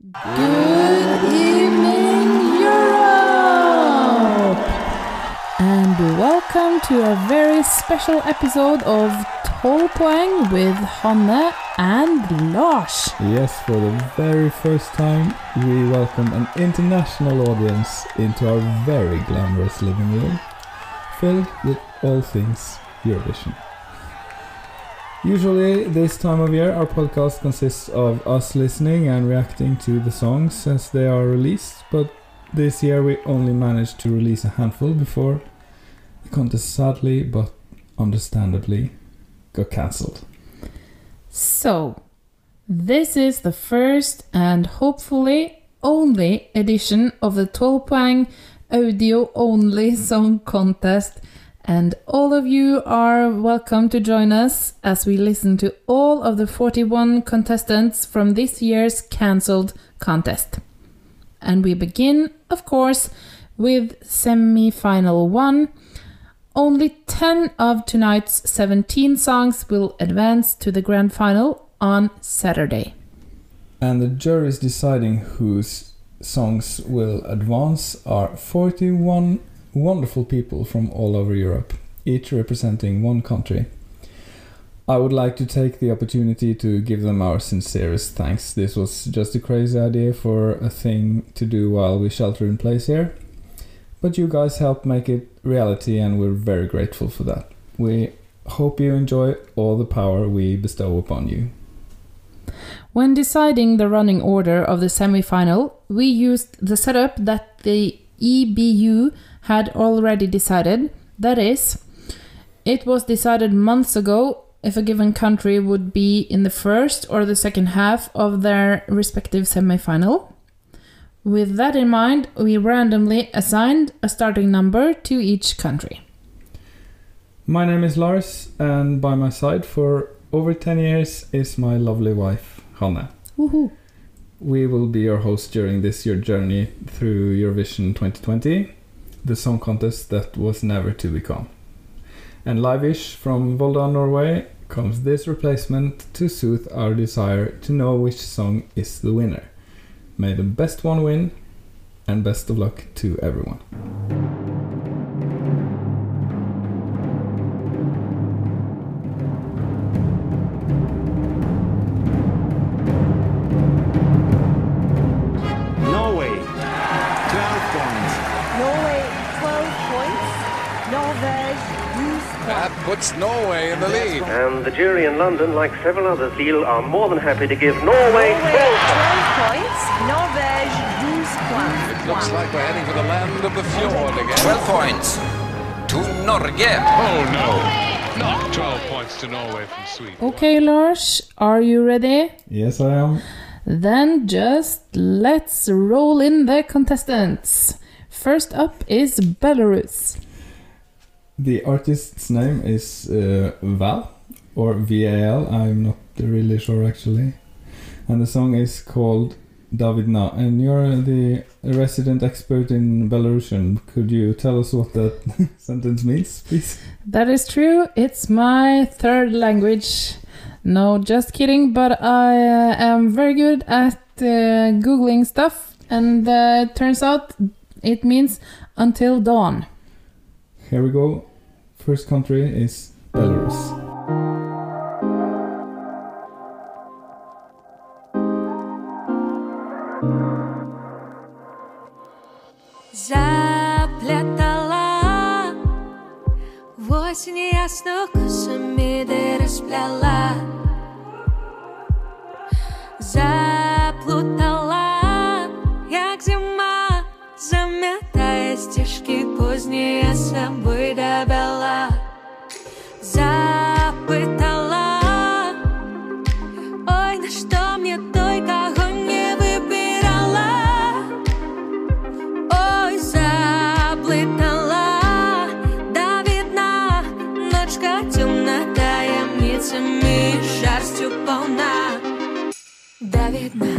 Good evening, Europe! And welcome to a very special episode of Tolpoeng with Hanne and Lars. Yes, for the very first time, we welcome an international audience into our very glamorous living room, filled with all things Eurovision. Usually, this time of year, our podcast consists of us listening and reacting to the songs as they are released, but this year we only managed to release a handful before the contest sadly but understandably got cancelled. So, this is the first and hopefully only edition of the Tolpoeng audio only song contest and all of you are welcome to join us as we listen to all of the 41 contestants from this year's cancelled contest. And we begin, of course, with semi final one. Only 10 of tonight's 17 songs will advance to the grand final on Saturday. And the juries deciding whose songs will advance are 41 wonderful people from all over Europe, each representing one country. I would like to take the opportunity to give them our sincerest thanks. This was just a crazy idea for a thing to do while we shelter in place here. But you guys helped make it reality, and we're very grateful for that. We hope you enjoy all the power we bestow upon you. When deciding the running order of the semi final, we used the setup that the EBU had already decided. That is, it was decided months ago if a given country would be in the first or the second half of their respective semi-final. With that in mind, we randomly assigned a starting number to each country. My name is Lars, and by my side for over 10 years is my lovely wife, Hanne. Woohoo! We will be your host during this year journey through Eurovision 2020, the song contest that was never to become. And live-ish from Volda, Norway, comes this replacement to soothe our desire to know which song is the winner. May the best one win, and best of luck to everyone. Puts Norway in the lead. And the jury in London, like several others, feel are more than happy to give Norway Norway 12 12 points. Norvège 12 points. It looks like we're heading for the land of the fjord again. 12 points to Norge. Oh no, not 12 points to Norway from Sweden. Okay, Lars, are you ready? Yes, I am. Then just let's roll in the contestants. First up is Belarus. The artist's name is uh, Val, or VAL, I'm not really sure actually. And the song is called Da Vidna. And you're the resident expert in Belarusian. Could you tell us what that sentence means, please? That is true. It's my third language. No, just kidding. But I uh, am very good at uh, googling stuff, and uh, it turns out it means until dawn. Here we go First country is Belarus. Заплетала в осень ясно косами ты расплела Заплутала, як зима Заметая стежки поздние собой добила midnight.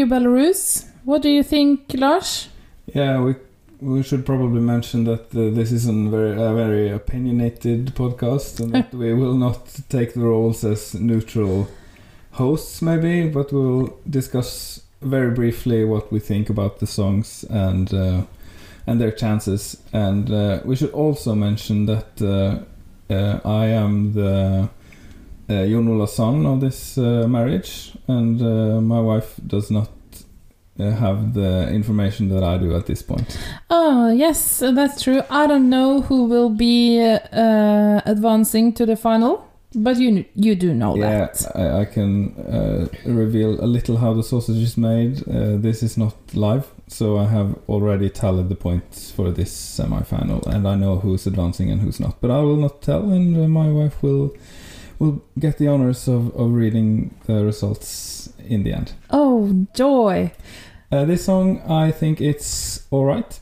You, Belarus. What do you think, Lars? Yeah, we we should probably mention that uh, this is a very a very opinionated podcast, and that we will not take the roles as neutral hosts, maybe, but we'll discuss very briefly what we think about the songs and uh, and their chances. And uh, we should also mention that uh, uh, I am the uh, Jon son of this uh, marriage, and uh, my wife does not uh, have the information that I do at this point. Oh, yes, that's true. I don't know who will be uh, advancing to the final, but you you do know yeah, that. I, I can uh, reveal a little how the sausage is made. Uh, this is not live, so I have already tallied the points for this semi-final, and I know who's advancing and who's not. But I will not tell, and uh, my wife will will get the honors of, of reading the results in the end. Oh, joy. Uh, this song, I think it's all right.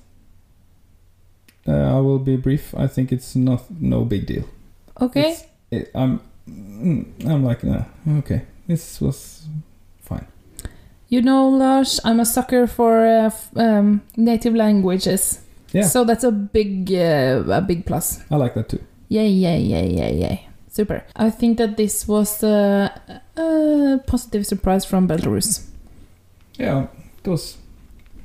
Uh, I will be brief. I think it's not no big deal. Okay. It, I'm mm, I'm like nah, okay. This was fine. You know, Lars, I'm a sucker for uh, f- um, native languages. Yeah. So that's a big, uh, a big plus. I like that too. Yay, yay, yay, yay, yay. Super. I think that this was uh, a positive surprise from Belarus. Yeah, it was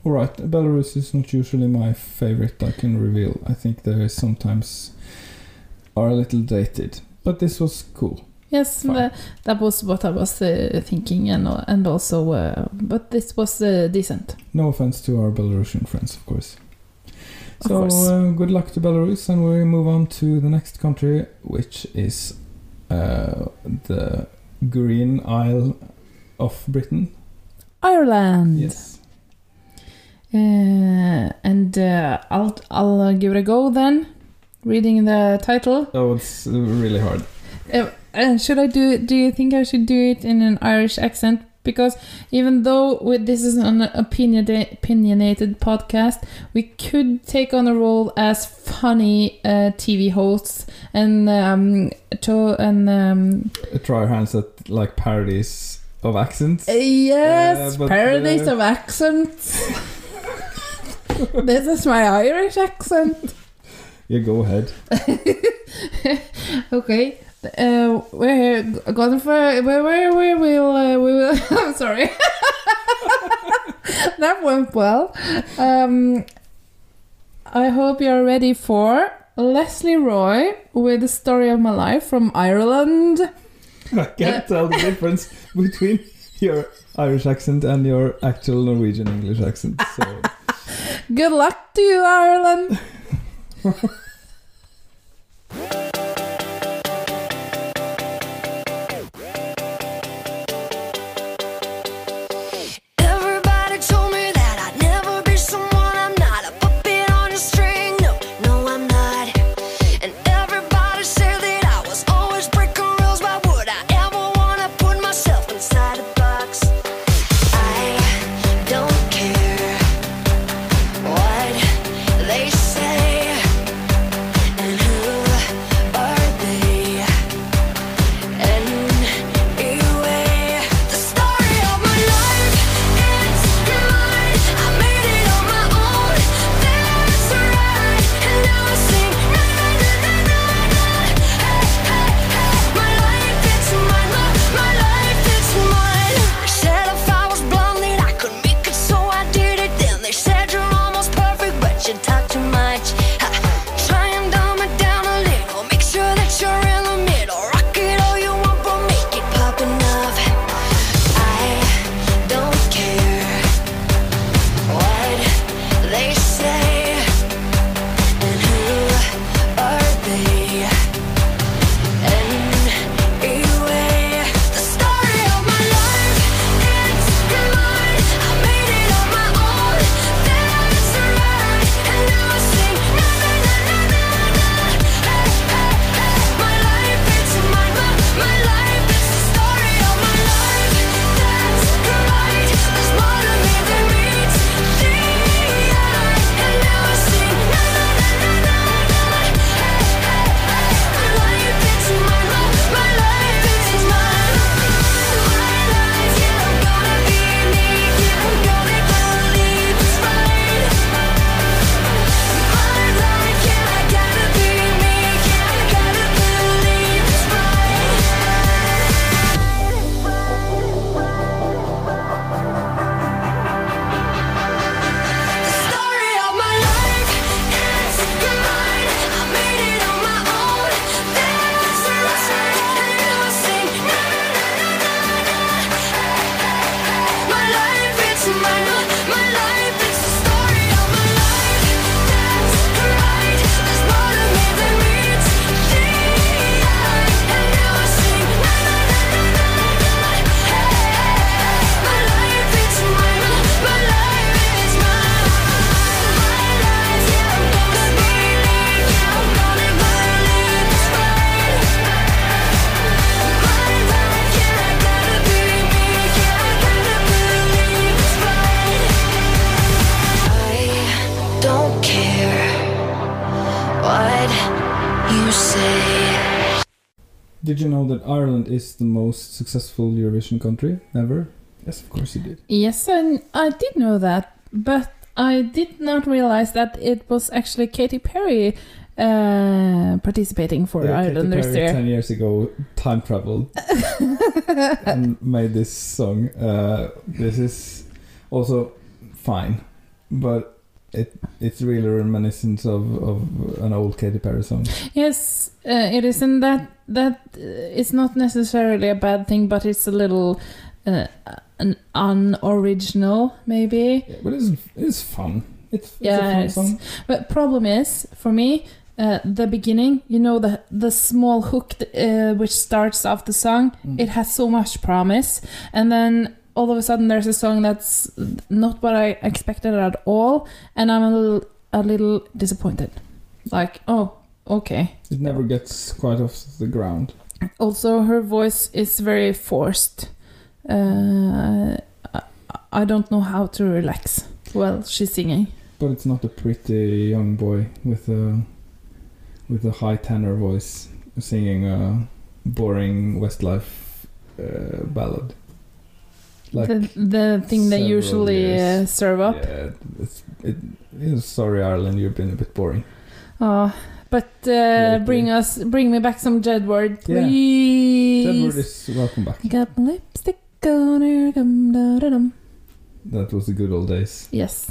all right. Belarus is not usually my favorite. I can reveal. I think they sometimes are a little dated, but this was cool. Yes, the, that was what I was uh, thinking, and and also, uh, but this was uh, decent. No offense to our Belarusian friends, of course. Of so course. Uh, good luck to Belarus, and we move on to the next country, which is uh, the Green Isle of Britain. Ireland. Yes. Uh, and uh, I'll I'll give it a go then. Reading the title. Oh, it's really hard. Uh, should I do? Do you think I should do it in an Irish accent? Because even though we, this is an opinion- opinionated podcast, we could take on a role as funny uh, TV hosts and um, to and um, Try our hands at like parodies of accents. yes, Uh, parodies uh, of accents. this is my Irish accent. Yeah, go ahead. Okay. Uh, we're going for where where where will uh, we will I'm sorry. that went well. Um, I hope you're ready for Lesley Roy with the story of my life from Ireland. I can't tell the difference between your Irish accent and your actual Norwegian English accent. So Good luck to you, Ireland. Did you know that Ireland is the most successful Eurovision country ever? Yes, of course you did. Yes, and I did know that, but I did not realize that it was actually Katy Perry uh, participating for Yeah, Katy Perry there. ten years ago time traveled and made this song. Uh, this is also fine, but it it's really reminiscent of, of an old Katy Perry song. Yes, uh, it is, and that that uh, is not necessarily a bad thing, but it's a little uh, an unoriginal, maybe. Yeah, but it's it's fun. It's, it's a Yeah, fun it's- song. But problem is for me. Uh, the beginning, you know, the the small hook uh, which starts off the song, Mm. it has so much promise, and then all of a sudden there's a song that's not what I expected at all, and I'm a little a little disappointed. Like, oh, okay. It never gets quite off the ground. Also, her voice is very forced. Uh, I, don't know how to relax while she's singing. But it's not a pretty young boy with a with a high tenor voice singing a boring Westlife uh, ballad. Like the the thing they usually uh, serve up. yeah, it's it. is- Sorry, Ireland, you've been a bit boring. Oh, but uh, bring us, bring me back some Jedward, Yeah. please. Edward is welcome back. Got my lipstick on her, da da dum. That was the good old days. Yes.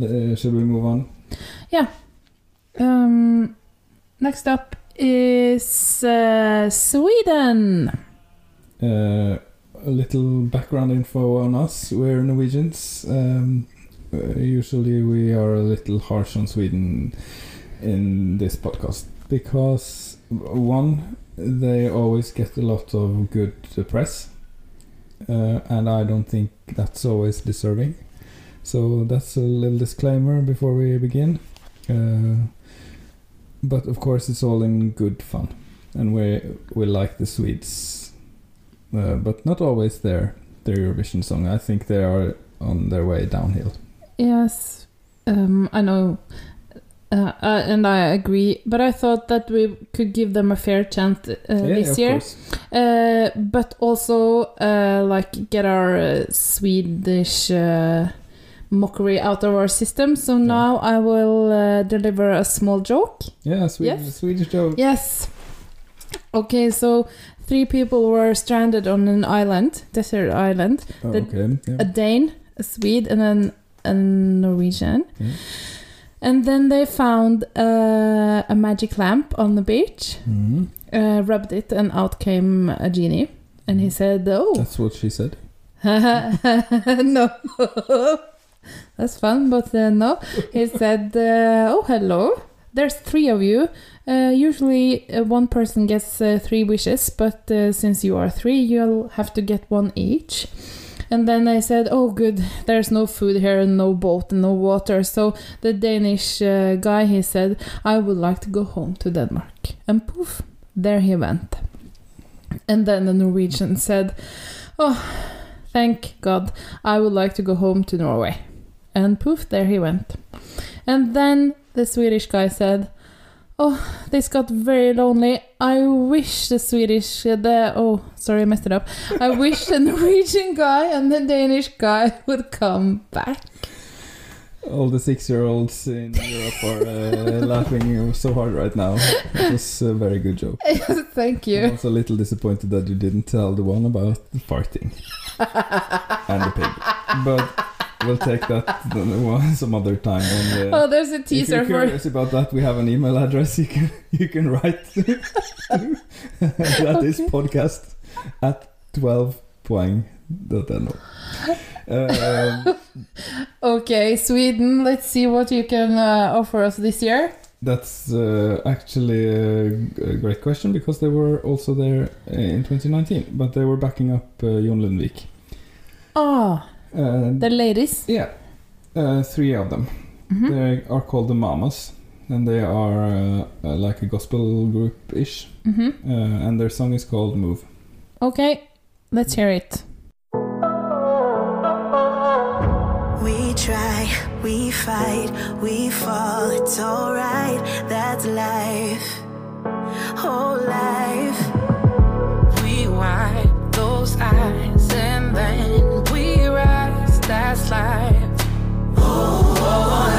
Uh, should we move on? Yeah. Um, next up is uh, Sweden. Uh, a little background info on us. We're Norwegians. Um, uh, usually, we are a little harsh on Sweden in this podcast because one, they always get a lot of good press, uh, and I don't think that's always deserving. So that's a little disclaimer before we begin. Uh, but of course, it's all in good fun, and we we like the Swedes uh, but not always their their Eurovision song. I think they are on their way downhill. Yes, um, I know, uh, uh, and I agree. But I thought that we could give them a fair chance uh, this of year, course. uh, but also uh, like get our uh, Swedish uh, mockery out of our system. So now I will uh, deliver a small joke. Yeah, Swedish, Yes. Swedish joke. Yes. Okay, so three people were stranded on an island, desert island. Oh, the- okay. Yeah. a Dane, a Swede, and then a Norwegian. Yeah. And then they found uh, a magic lamp on the beach, Mhm. uh, rubbed it, and out came a genie. And he said, Oh, That's what she said. no. That's fun, but uh, no. He said, uh, Oh, hello. There's three of you. Uh, usually uh, one person gets uh, three wishes, but uh, since you are three, you'll have to get one each. And then I said, Oh, good, there's no food here, and no boat, and no water. So the Danish uh, guy, he said, I would like to go home to Denmark. And poof, there he went. And then the Norwegian said, Oh, thank God, I would like to go home to Norway. And poof, there he went. And then the Swedish guy said, Oh, this got very lonely. I wish the Swedish, the, oh, sorry, I messed it up. I wish the Norwegian guy and the Danish guy would come back. All the six-year-olds in Europe are uh, laughing so hard right now. It was a very good joke. Thank you. I'm also a little disappointed that you didn't tell the one about the farting and the pig. But we'll take that some other time. And, uh, Oh, there's a teaser if you're for. curious about that, we have an email address you can you can write. That is Okay. podcast at 12poeng.no. Uh, Okay, Sweden. Let's see what you can uh, offer us this year. that's uh, actually a, a great question because they were also there uh, in 2019, but they were backing up uh, John Lundvik. Ah, Uh, the ladies. yeah, uh, three of them. Mhm. They are called the Mamas, and they are uh, uh, like a gospel group ish, Mhm. uh, and their song is called Move. Okay, let's hear it. We try, we fight, we fall, it's alright, that's life. Oh, life. We wipe those eyes and then we That's life. Oh, life.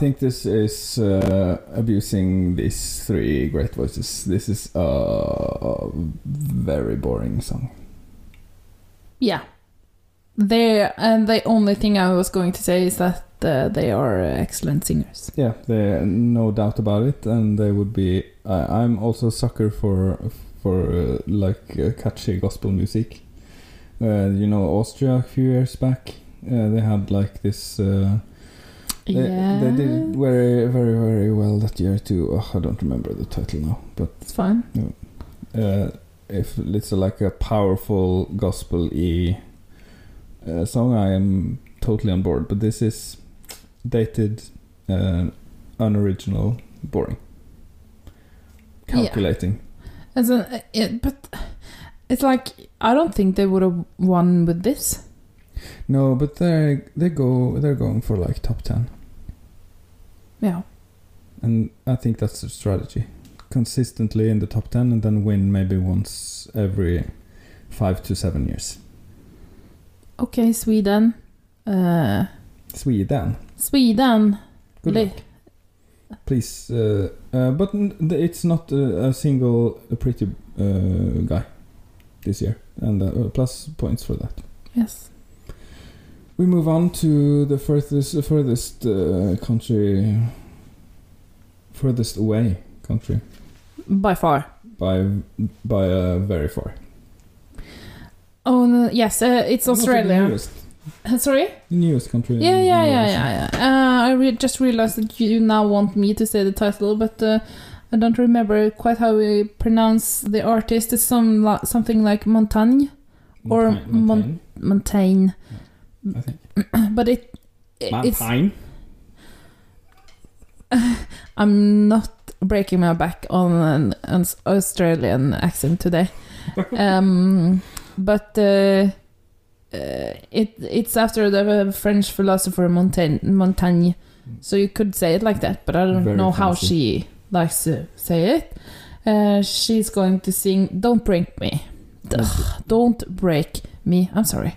Think this is uh, abusing these three great voices. This is a very boring song. Yeah. They and the only thing I was going to say is that uh, they are uh, excellent singers. Yeah, there no doubt about it, and they would be. I I'm also a sucker for for uh, like uh, catchy gospel music. Uh, you know, Austria a few years back, uh, they had like this. Uh, they, yeah, they did it very, very, very well that year too. Oh, I don't remember the title now, but it's fine. uh, if it's like a powerful gospel e uh, song, I am totally on board. But this is dated, uh, unoriginal, boring, Yeah. calculating. As a, it, but it's like I don't think they would have won with this. No, but they they go they're going for like top ten, Yeah. and I think that's the strategy. Consistently in the top ten, and then win maybe once every five to seven years. Okay, Sweden. Uh, Sweden, Sweden. good Le- luck. Please, uh, uh, but n- it's not a, a single a pretty uh, guy this year, and uh, plus points for that. Yes. We move on to the furthest furthest uh, country, furthest away country By far. by by uh, very far. Oh no, yes, uh, it's Not the Australia. nearest, Uh, Sorry? The newest country. Yeah, yeah, yeah, yeah, yeah. Uh, I re- just realized that you now want me to say the title, but uh, I don't remember quite how we pronounce the artist. It's some something like Montagne or Montaigne, Mon- Montaigne. I think. but it, it it's Montaigne. I'm not breaking my back on an, an Australian accent today. um, but uh, uh, it it's after the French philosopher Montaigne, Montaigne. So you could say it like that, but I don't Very know how she likes to say it. Uh, she's going to sing "Don't Break Me." Ugh, don't break me. I'm sorry.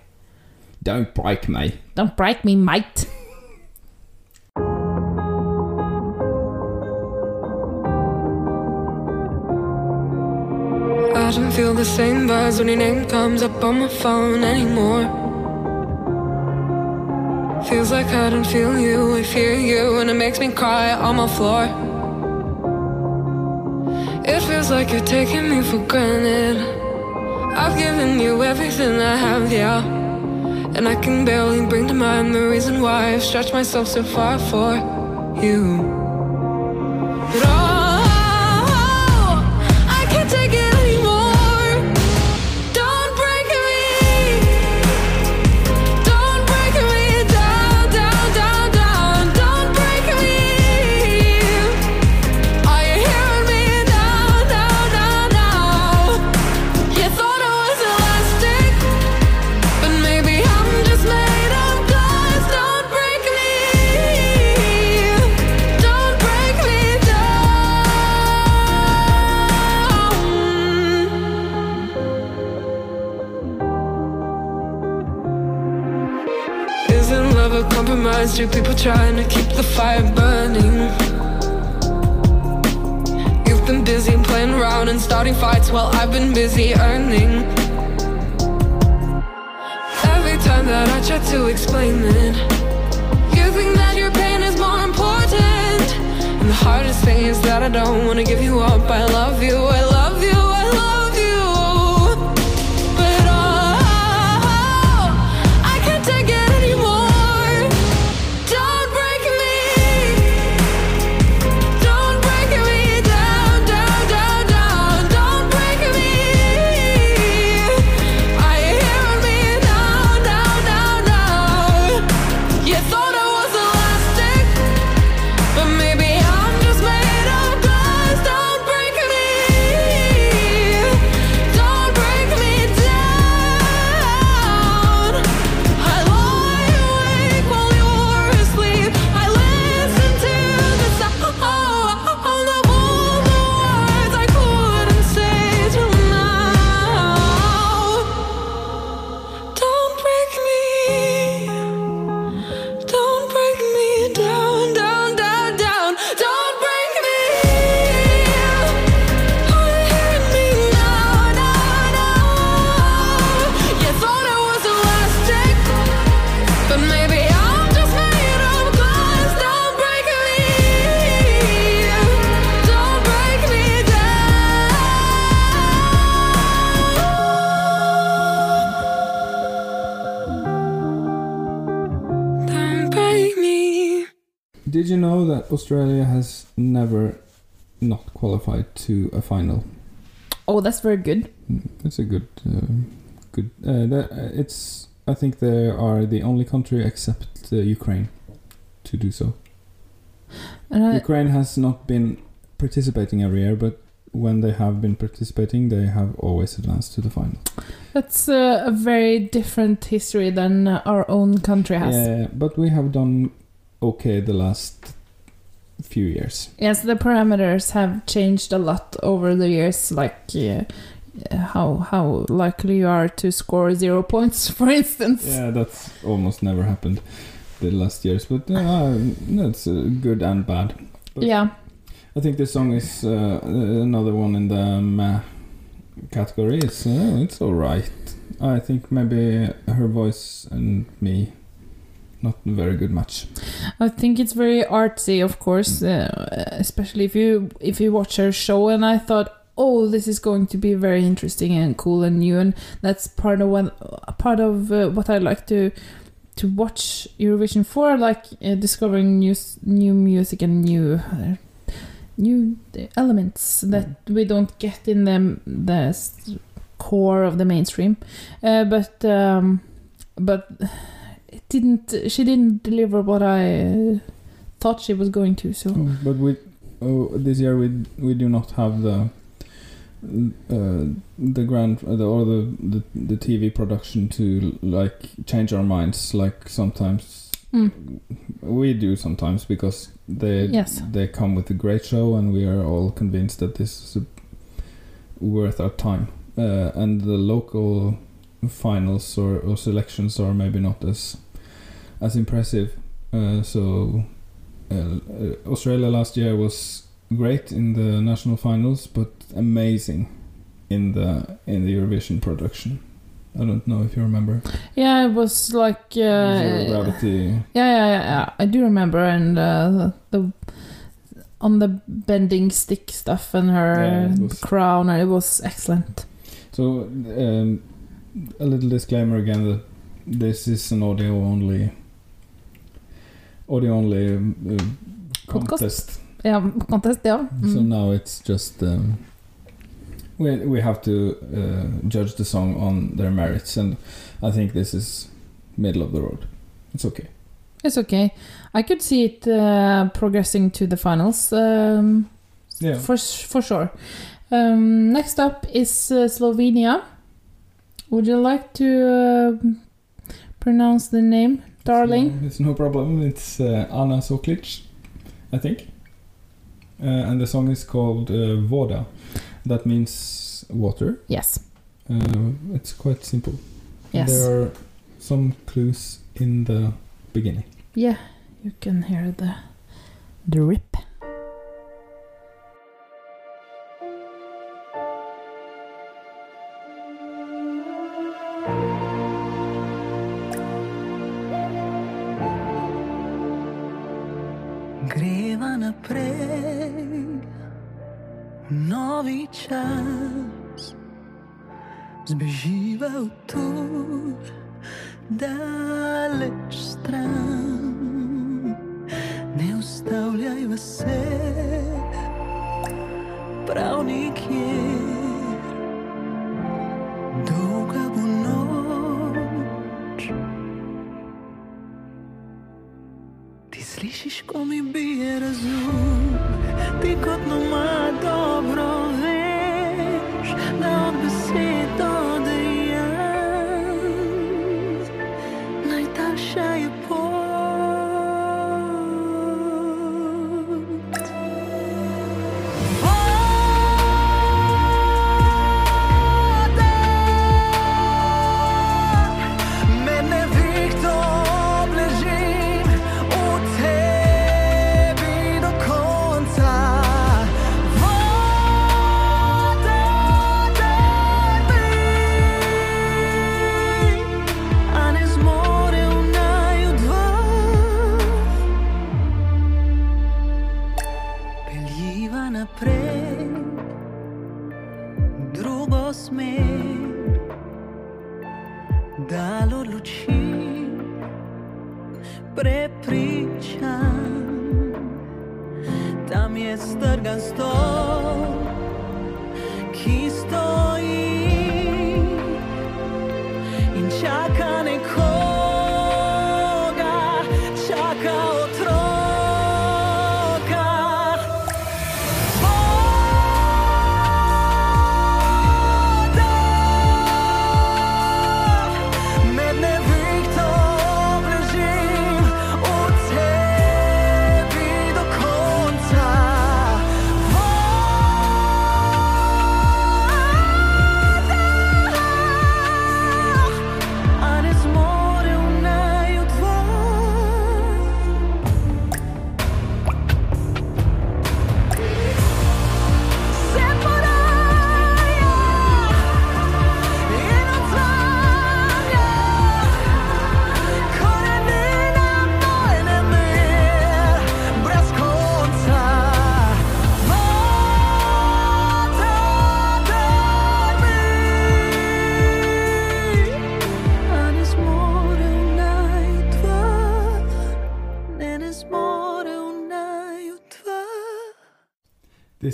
Don't break me. Don't break me, mate. I don't feel the same buzz when your name comes up on my phone anymore. Feels like I don't feel you, I fear you, and it makes me cry on my floor. It feels like you're taking me for granted. I've given you everything I have, yeah. And I can barely bring to mind the reason why I've stretched myself so far for you. But oh, Two people trying to keep the fire burning. You've been busy playing around and starting fights while I've been busy earning. Every time that I try to explain it, you think that your pain is more important. And the hardest thing is that I don't wanna give you up. I love you, I love you, not qualified to a final? Oh, that's very good. It's a good, uh, good. Uh, that, uh, it's. I think they are the only country except uh, Ukraine to do so. And I, Ukraine has not been participating every year, but when they have been participating, they have always advanced to the final. that's uh, a very different history than our own country has. Yeah, but we have done okay the last few years. Yes, the parameters have changed a lot over the years, like uh, how how likely you are to score zero points, for instance. Yeah, that's almost never happened the last years, but uh, that's uh, good and bad. But Yeah. I think this song is uh, another one in the meh category. It's uh, it's all right. I think maybe her voice and me not very good match. I think it's very artsy, of course, uh, especially if you if you watch her show. And I thought, oh, this is going to be very interesting and cool and new, and that's part of what part of uh, what I like to to watch Eurovision for, like uh, discovering new new music and new uh, new elements that we don't get in the the core of the mainstream. Uh, but um, but didn't. She didn't deliver what I uh, thought she was going to. So Oh, but we oh, this year we we do not have the uh, the grand uh, the, or the, the the TV production to like change our minds like sometimes Mm. we do sometimes because they Yes. they come with a great show and we are all convinced that this is a, worth our time uh, and the local finals or, or selections are maybe not as as impressive uh, so uh, uh, Australia last year was great in the national finals, but amazing in the in the Eurovision production. I don't know if you remember. yeah, it was like uh, Zero gravity. Yeah, yeah, yeah, yeah. I do remember, and uh, the on the bending stick stuff and her Yeah, was- crown, it was excellent. So um, a little disclaimer again that this is an audio only audio only um, uh, contest. Yeah, contest, yeah. So Mm. now it's just um, we we have to uh, judge the song on their merits, and I think this is middle of the road. It's okay. It's okay. I could see it uh, progressing to the finals. Um, Yeah. for for sure. Um, next up is uh, Slovenia. Would you like to pronounce the name, darling? So it's no problem. It's uh, Ana Soklič, I think. Uh, and the song is called uh, Voda. That means water. Yes. Uh, it's quite simple. Yes. There are some clues in the beginning. Yeah, you can hear the drip.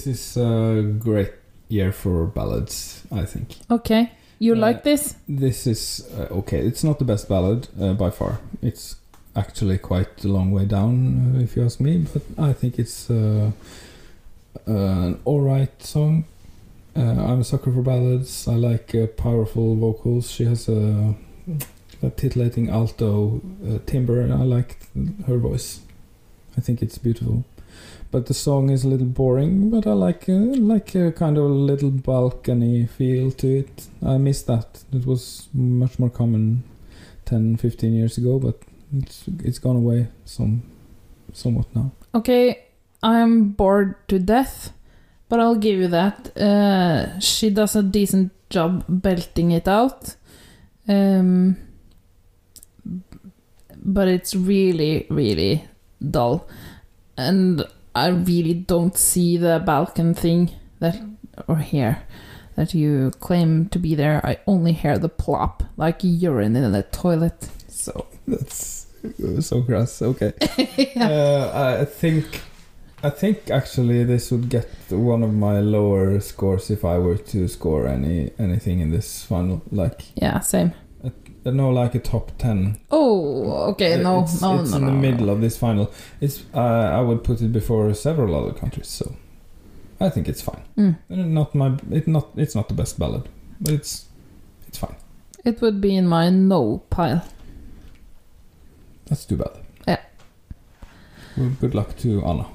Is a great year for ballads, I think. Okay. You Uh, like this? This is uh, okay. It's not the best ballad uh, by far. It's actually quite a long way down, uh, if you ask me. But I think it's uh, uh, an alright song. Uh, I'm a sucker for ballads. I like uh, powerful vocals. She has a, a titillating alto uh, timbre, and I like her voice. I think it's beautiful. But the song is a little boring. But I like uh, like a kind of a little balcony feel to it. I miss that. It was much more common 10, 15 years ago, but it's it's gone away some somewhat now. Okay, I'm bored to death, but I'll give you that. Uh, she does a decent job belting it out. Um, but it's really, really dull. And I really don't see the Balkan thing that, or here, that you claim to be there. I only hear the plop, like urine in the toilet. So. That's so gross. Okay. uh, I think I think actually this would get one of my lower scores if I were to score any anything in this final. Like Yeah, same. Know, like a top ten. Oh, okay, no, it's, no, it's no, in no, the no. middle of this final. It's uh, I would put it before several other countries, so I think it's fine. Mm. Not my it not it's not the best ballad, but it's it's fine. It would be in my no pile. That's too bad. Yeah. Well, good luck to Anna.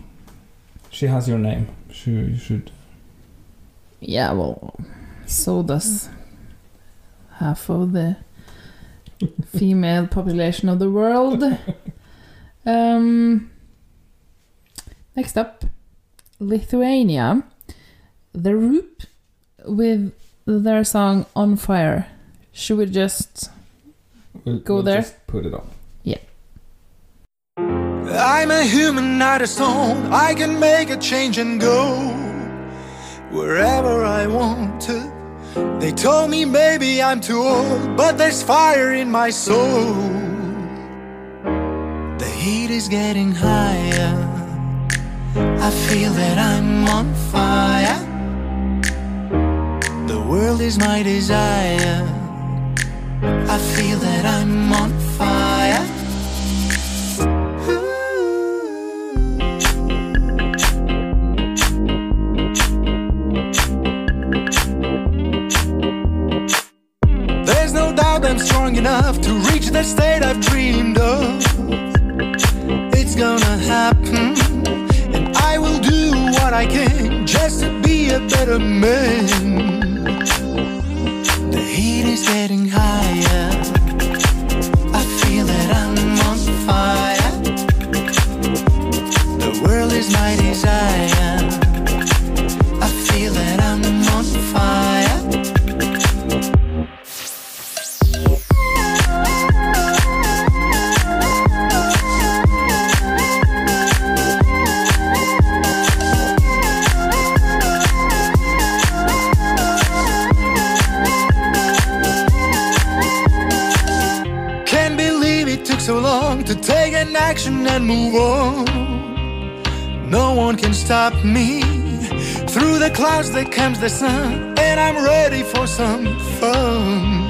She has your name. She you should. Yeah, well, so does half of the female population of the world. Um, next up, Lithuania. The Roop with their song On Fire. Should we just We'll, Go we'll there? Just put it on. Yeah. I'm a human, not a stone. I can make a change and go wherever I want to. They told me maybe I'm too old, but there's fire in my soul. The heat is getting higher. I feel that I'm on fire. The world is my desire. I feel that I'm on fire. I'm strong enough to reach that state I've dreamed of. It's gonna happen, and I will do what I can just to be a better man. The heat is getting higher. I feel that I'm on fire. The world is my desire. I feel that I'm on fire. To take an action and move on. No one can stop me. Through the clouds there comes the sun, and I'm ready for some fun.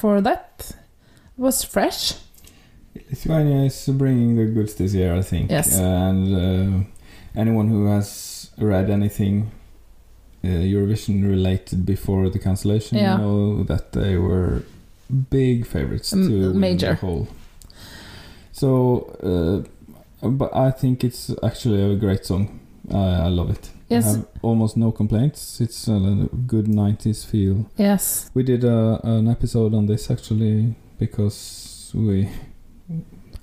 For that. It was fresh. Lithuania is bringing the goods this year, I think. Yes. And uh, anyone who has read anything uh, Eurovision related before the cancellation Yeah. know that they were big favorites M- to major. the whole. So, uh, but I think it's actually a great song. I I love it. Yes. I have almost no complaints. It's a good 90s feel. Yes. We did a, an episode on this actually because we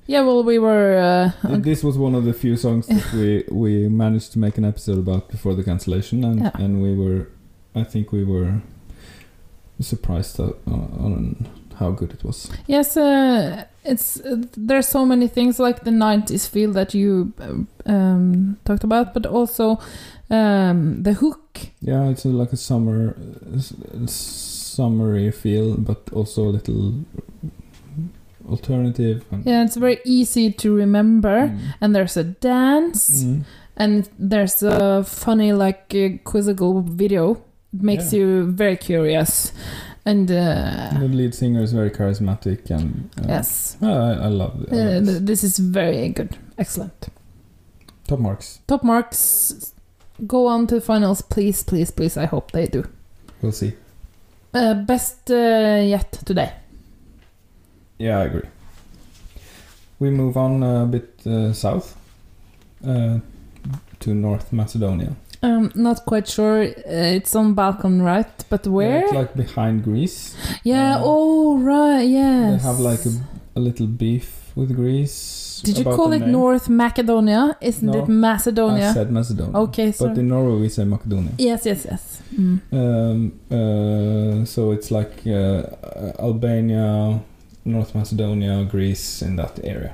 Yeah, well, we were. Uh, this was one of the few songs that we we managed to make an episode about before the cancellation, and Yeah. and we were, I think we were surprised uh, on how good it was. yes, uh, it's uh, there's so many things like the '90s feel that you uh, um, talked about, but also um, the hook. Yeah, it's a, like a summer, uh, summery feel, but also a little alternative. And, Yeah, it's very easy to remember, Mm. and there's a dance, Mm. and there's a funny like uh, quizzical video. It makes Yeah. you very curious, and uh, the lead singer is very charismatic, and uh, yes, I, I love it. I uh, love this is very good, excellent. Top marks. Top marks. Go on to the finals, please, please, please. I hope they do. We'll see. Uh, best uh, yet today. Yeah, I agree. We move on a bit uh, south uh, to North Macedonia. Um, not quite sure. Uh, it's on Balkan, right? But where? it's like behind Greece. Yeah. Uh, oh, right. Yes. They have like a, a little beef with Greece. Did you call it name. North Macedonia? Isn't No, it Macedonia? I said Macedonia. Okay, sorry. But in Norway we say Macedonia. Yes, yes, yes. Mm. Um, uh, so it's like uh, Albania, North Macedonia, Greece, in that area.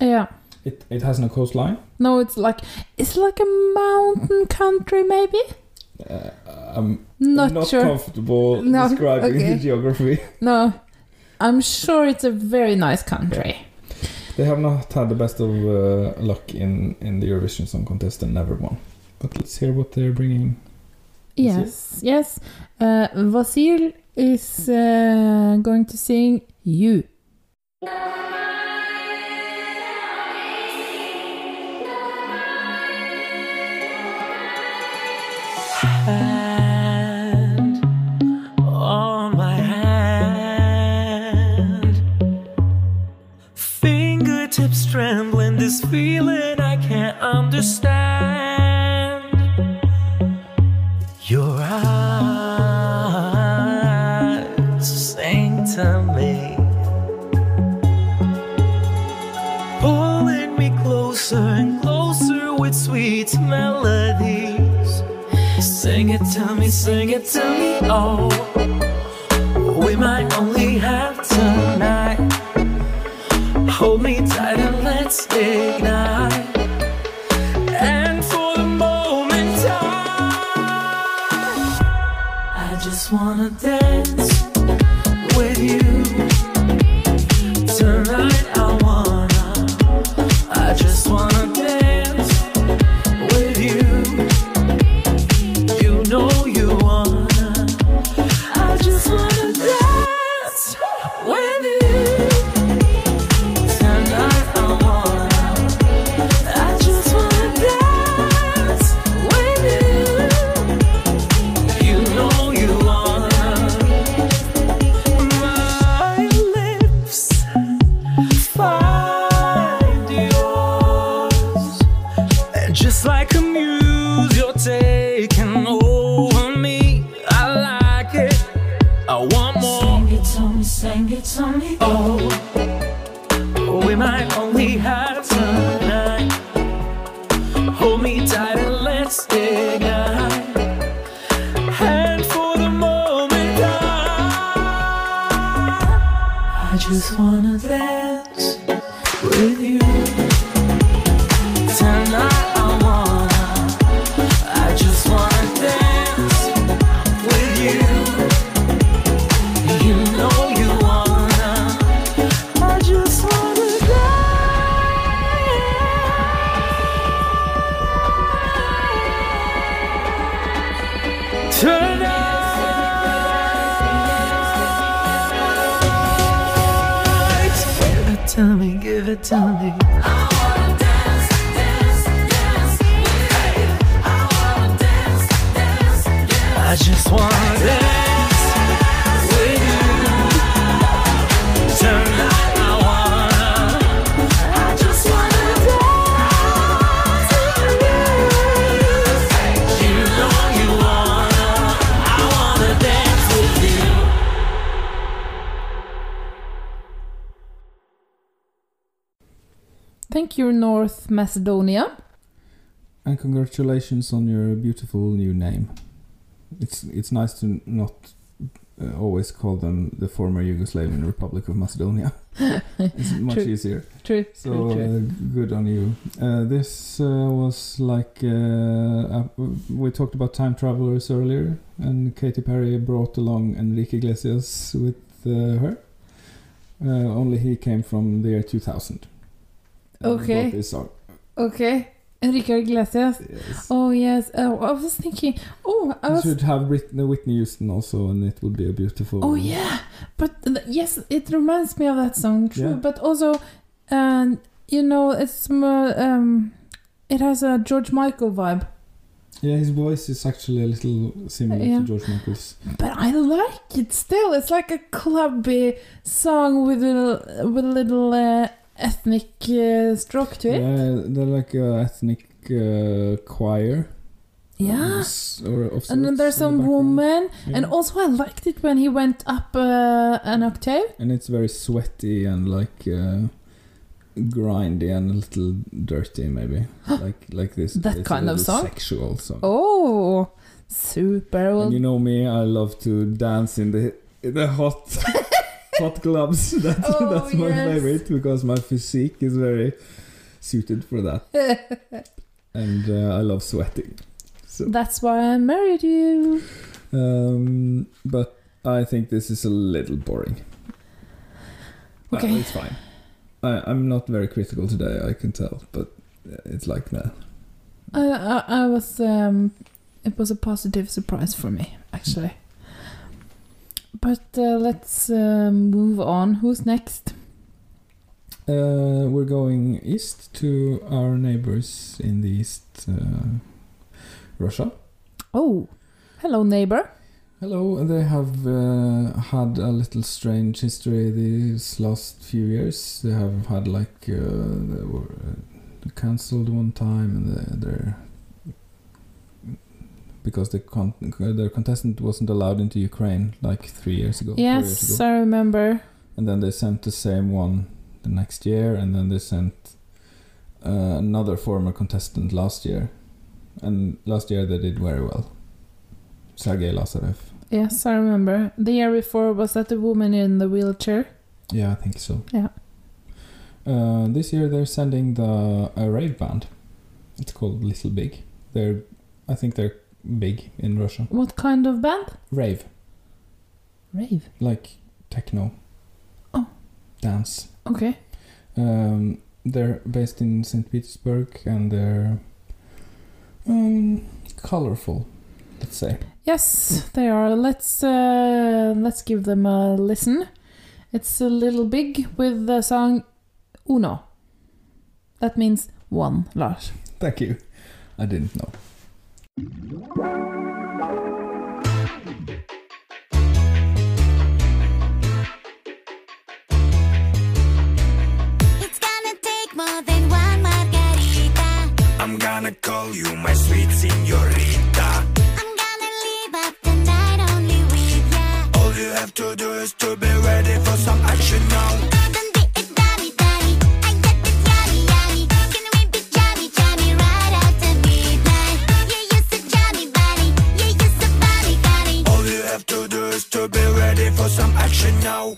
Yeah. It it has no coastline. No, it's like it's like a mountain country, maybe. Uh, I'm Not, not sure. comfortable No, describing okay. the geography. No, I'm sure it's a very nice country. They have not had the best of uh, luck in, in the Eurovision Song Contest and never won. But let's hear what they're bringing. Yes, yes. Uh, Vasil is uh, going to sing "You." Hand on my hand. Fingertips trembling, this feeling I can't understand. Your eyes sing to me, pulling me closer and closer with sweet melodies. Sing it to me, sing it to me, oh. We might only have tonight. Hold me tight and let's ignite. Just wanna dance North Macedonia. And congratulations on your beautiful new name. It's it's nice to not uh, always call them the former Yugoslavian Republic of Macedonia. it's much True. easier. True, So true, true. Uh, good on you. Uh, this uh, was like uh, we talked about time travelers earlier, and Katy Perry brought along Enrique Iglesias with uh, her. Uh, only he came from the year 2000. And Okay. this song. Okay. Enrique Iglesias. Oh, yes. Oh, I was thinking. Oh, I You was. should have Whitney, Whitney Houston also, and it would be a beautiful. Oh yeah, but yes, it reminds me of that song. True, Yeah. but also, um, you know, it's more, um, it has a George Michael vibe. Yeah, his voice is actually a little similar Yeah. to George Michael's. But I like it still. It's like a clubby song with a with a little uh, ethnic uh, stroke to it. Yeah, they're like a ethnic uh, choir. Yeah. And then there's in the some woman, Yeah. and also I liked it when he went up uh, an octave. And it's very sweaty and like uh, grindy and a little dirty, maybe. like like this. That kind of song? Sexual song. Oh, super. Well, And you know me, I love to dance in the in the hot hot clubs. That, Oh, that's my yes. favorite because my physique is very suited for that, and uh, I love sweating. So, That's why I married you. um, but I think this is a little boring. But Okay. it's fine. I, I'm not very critical today. I can tell, but uh, it's like that. I, I, I was. Um, it was a positive surprise for me, actually. But uh, let's um, move on. Who's next? Uh, we're going east to our neighbors in the east, uh, Russia. Oh, hello, neighbor. Hello, they have uh, had a little strange history these last few years. They have had like uh, they were uh, cancelled one time, and they, they're because the con- their contestant wasn't allowed into Ukraine like three years ago. four years Yes, ago. I remember. And then they sent the same one the next year, and then they sent uh, another former contestant last year. And last year they did very well. Sergei Lazarev. Yes, I remember. The year before was that the woman in the wheelchair? Yeah, I think so. Yeah. Uh, this year they're sending the a rave band. It's called Little Big. They're, I think they're big in Russia. What kind of band? Rave, Rave. like techno. Oh. Dance. Okay. Um, they're based in St. Petersburg and they're um, colorful, let's say. Yes, they are. Let's uh, let's give them a listen. It's a little big with the song Uno. That means one, Lars. Thank you. I didn't know. I'm gonna call you my sweet señorita. I'm gonna leave up the night only with ya. All you have to do is to be ready for some action now. Be ready for some action now.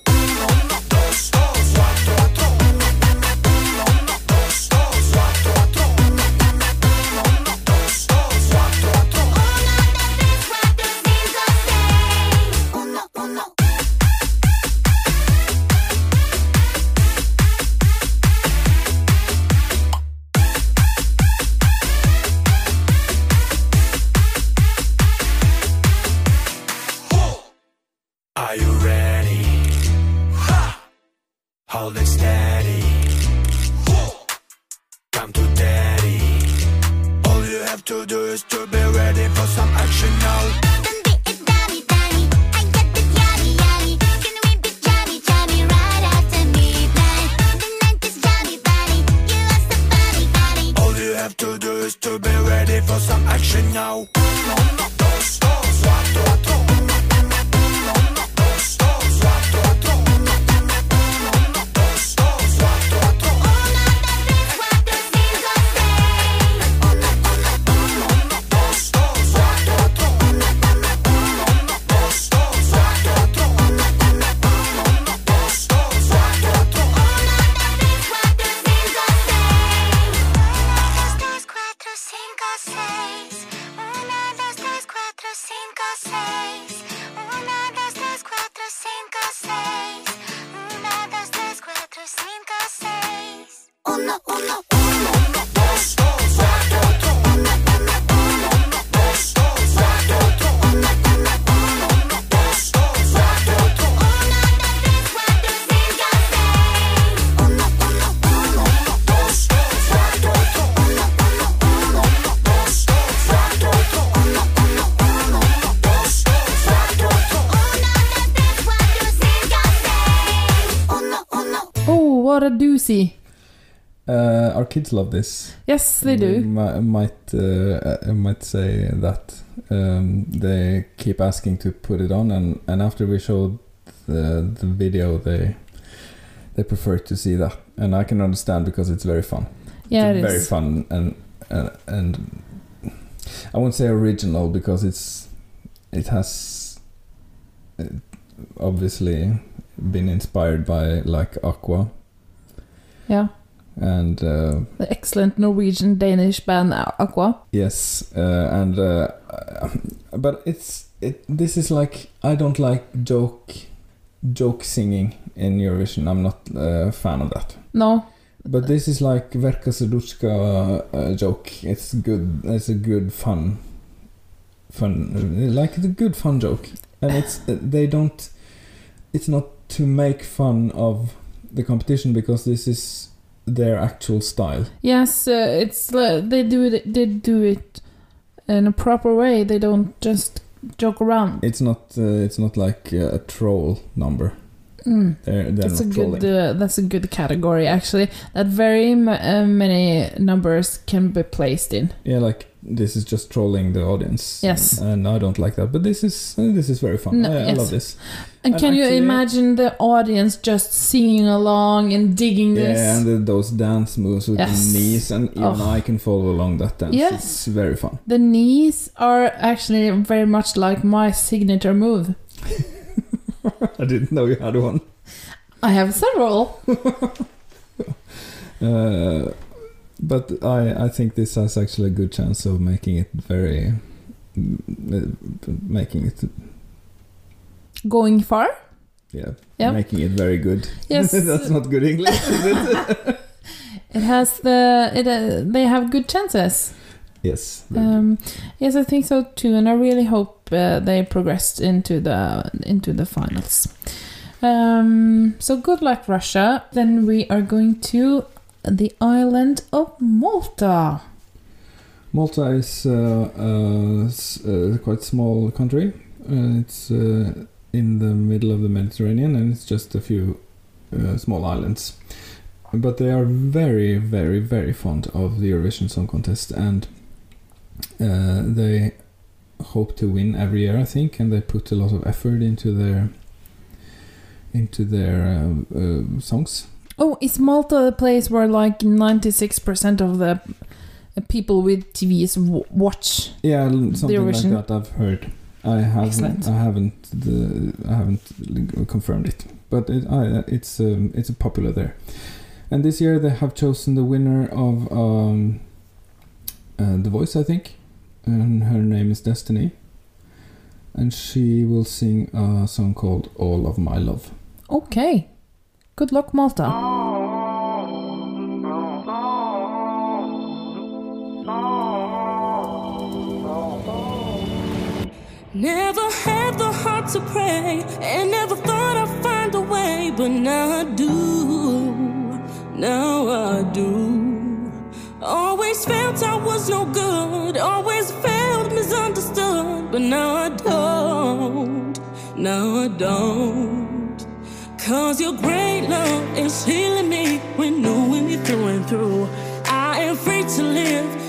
Our kids love this. Yes, they do. Mi- might uh, I might say that um, they keep asking to put it on, and, and after we showed the the video, they they prefer to see that, and I can understand because it's very fun. Yeah, it's it very is. fun and and and I won't say original because it's it has uh, obviously been inspired by like Aqua Yeah. And. Uh, The excellent Norwegian Danish band Aqua. Yes, uh, and uh, but it's it. This is like I don't like joke joke singing in Eurovision. I'm not a fan of that. No. But this is like Verka Serduchka uh, joke. It's good. It's a good fun, fun like it's a good fun joke, and it's they don't. It's not to make fun of the competition because this is their actual style. Yes, uh, it's uh, they do it. They do it in a proper way. They don't just joke around. It's not. Uh, it's not like uh, a troll number. Mm. They're, they're That's a not good. Uh, that's a good category actually. That very m- uh, many numbers can be placed in. yeah, like this is just trolling the audience. Yes. and I don't like that. But this is this is very fun. No, I, I love this. And, And can you imagine the audience just singing along and digging this? Yeah, and the, those dance moves with Yes. the knees, and even Oh. I can follow along that dance. Yes. It's very fun. The knees are actually very much like my signature move. I didn't know you had one. I have several. Uh, but I, I think this has actually a good chance of making it very, uh, making it, Going far? yeah, Yeah. making it very good. Yes. That's not good English, is it? It has the it. Uh, they have good chances. yes. Um, yes, I think so too, and I really hope uh, they progressed into the into the finals. Um, so good luck, Russia. Then we are going to the island of Malta. Malta is uh, a quite small country. Uh, it's uh, in the middle of the Mediterranean, and it's just a few uh, small islands. But they are very, very, very fond of the Eurovision Song Contest, and uh, they hope to win every year, I think, and they put a lot of effort into their into their um, uh, songs. Oh, is Malta the place where like ninety six percent of the uh, people with TVs w- watch? Yeah, something like that. I've heard. I haven't. Excellent. I haven't. The, I haven't confirmed it, but it, I, it's um, it's popular there. And this year they have chosen the winner of um, uh, The Voice, I think, and her name is Destiny, and she will sing a song called "All of My Love." Okay. Good luck, Malta. Never had the heart to pray, and never thought I'd find a way, but now I do. Now I do. Always felt I was no good, always felt misunderstood, but now I don't, now I don't. Cause your great love is healing me, when renewing me through and through. I am free to live,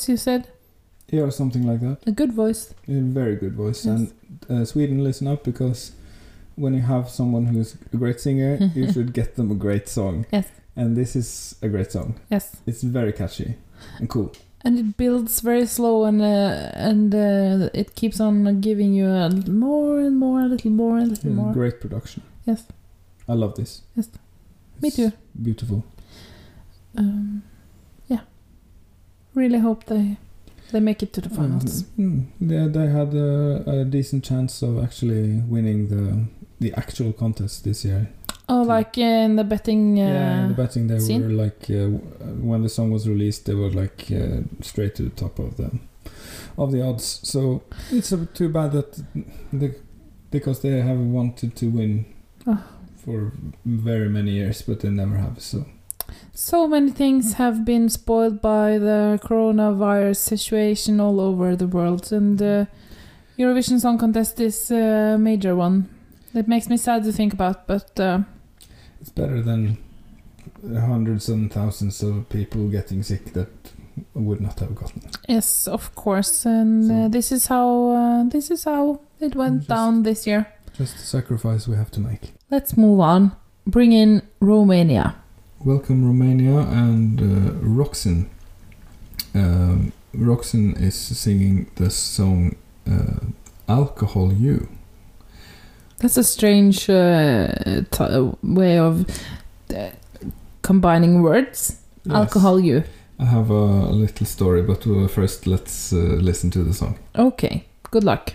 voice, you said? Yeah, or something like that. A good voice. A very good voice. Yes. And uh, Sweden, listen up because when you have someone who's a great singer, you should get them a great song. Yes. And this is a great song. Yes. It's very catchy and cool. And it builds very slow and uh, and uh, it keeps on giving you a little more and more, a little more, a little Yeah, more. great production. Yes. I love this. Yes. Me too. Beautiful. Um. Really hope they they make it to the finals. Mm, yeah, they had a, a decent chance of actually winning the the actual contest this year. Oh, like in the betting. Uh, yeah, in the betting they scene? were like uh, when the song was released, they were like uh, straight to the top of the of the odds. So it's too bad that the because they have wanted to win Oh. for very many years, but they never have. So So many things have been spoiled by the coronavirus situation all over the world, and uh, Eurovision Song Contest is a major one. It makes me sad to think about, but uh, it's better than hundreds and thousands of people getting sick that would not have gotten. yes, of course. And uh, this is how uh, this is how it went down this year. Just a sacrifice we have to make. Let's move on. Bring in Romania. Welcome Romania and uh, Roxen. Um, Roxen is singing the song uh, "Alcohol You." That's a strange uh, t- way of uh, combining words. Yes. Alcohol, you. I have a, little story, but uh, first let's uh, listen to the song. Okay. Good luck.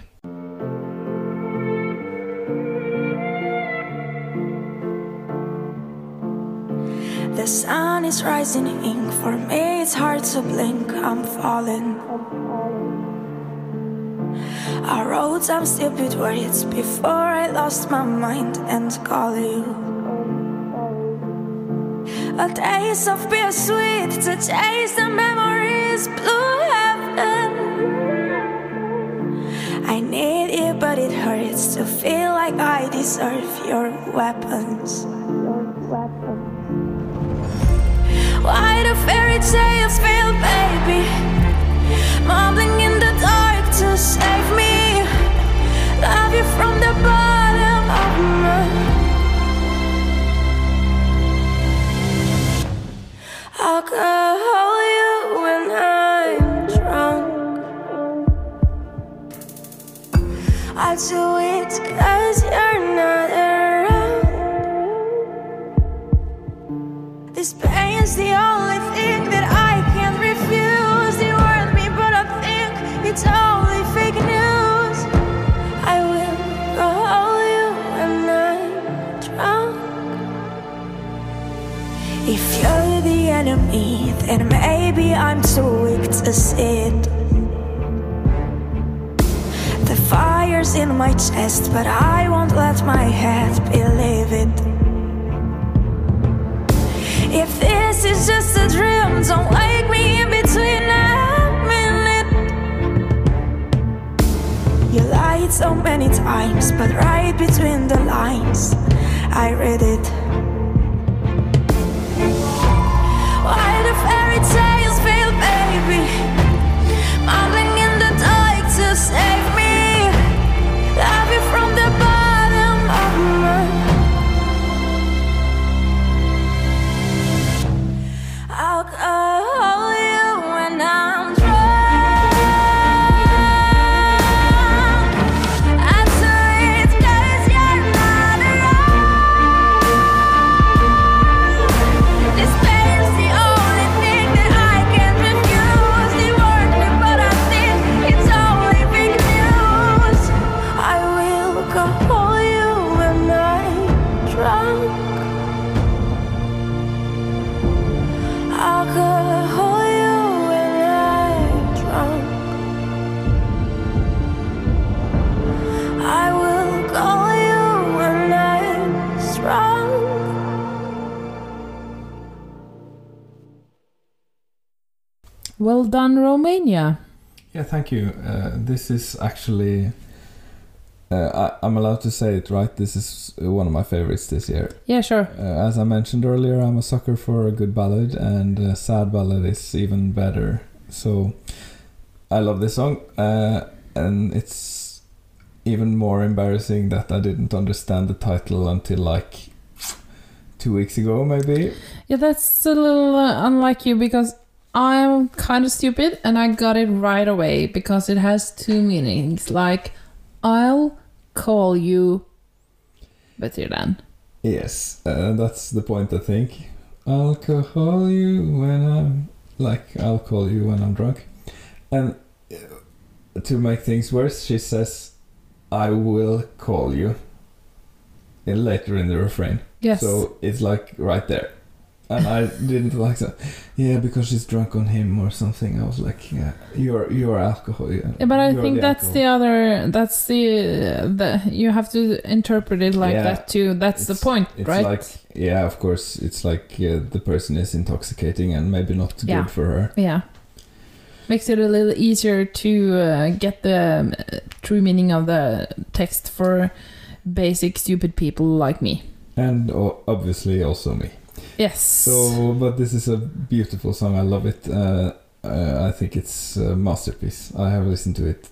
The sun is rising ink for me, it's hard to blink, I'm falling. I wrote some stupid words before I lost my mind and call you. A taste of bittersweet to taste the memories blue heaven. I need it, but it hurts to feel like I deserve your weapons. Why do fairy tales fail, baby? Mumbling in the dark to save me. Love you from the bottom of my. I'll call you when I'm drunk. I'll do it cause you're not around. This pain's the only thing that I can't refuse. You hurt me, but I think it's only fake news. I will call you when I'm drunk. If you're the enemy, then maybe I'm too weak to see it. The fire's in my chest, but I won't let my head believe it. If this is just a dream, don't wake me in between a minute. You lied so many times, but right between the lines, I read it. Well done, Romania. Yeah, thank you. Uh, this is actually. Uh, I, I'm allowed to say it, right? This is uh, one of my favorites this year. Yeah, sure. Uh, as I mentioned earlier, I'm a sucker for a good ballad, and a sad ballad is even better. So, I love this song, uh, and it's even more embarrassing that I didn't understand the title until like two weeks ago, maybe. Yeah, that's a little uh, unlike you because I'm kind of stupid and I got it right away because it has two meanings. Like, I'll call you better than. Yes, uh, that's the point. I think I'll call you when I'm like I'll call you when I'm drunk, and uh, to make things worse, she says, "I will call you." In later in the refrain. Yes. So it's like right there, and I didn't like that. Yeah, because she's drunk on him or something. I was like, yeah, you're you're alcohol. Yeah, Yeah, but I You're think the that's the other. That's the the you have to interpret it like Yeah, that too. That's the point, It's right? like yeah, of course. It's like uh, the person is intoxicating and maybe not good for her. yeah, makes it a little easier to uh, get the um, true meaning of the text for basic stupid people like me. and obviously also me. Yes. So, but this is a beautiful song. I love it. Uh, uh, I think it's a masterpiece. I have listened to it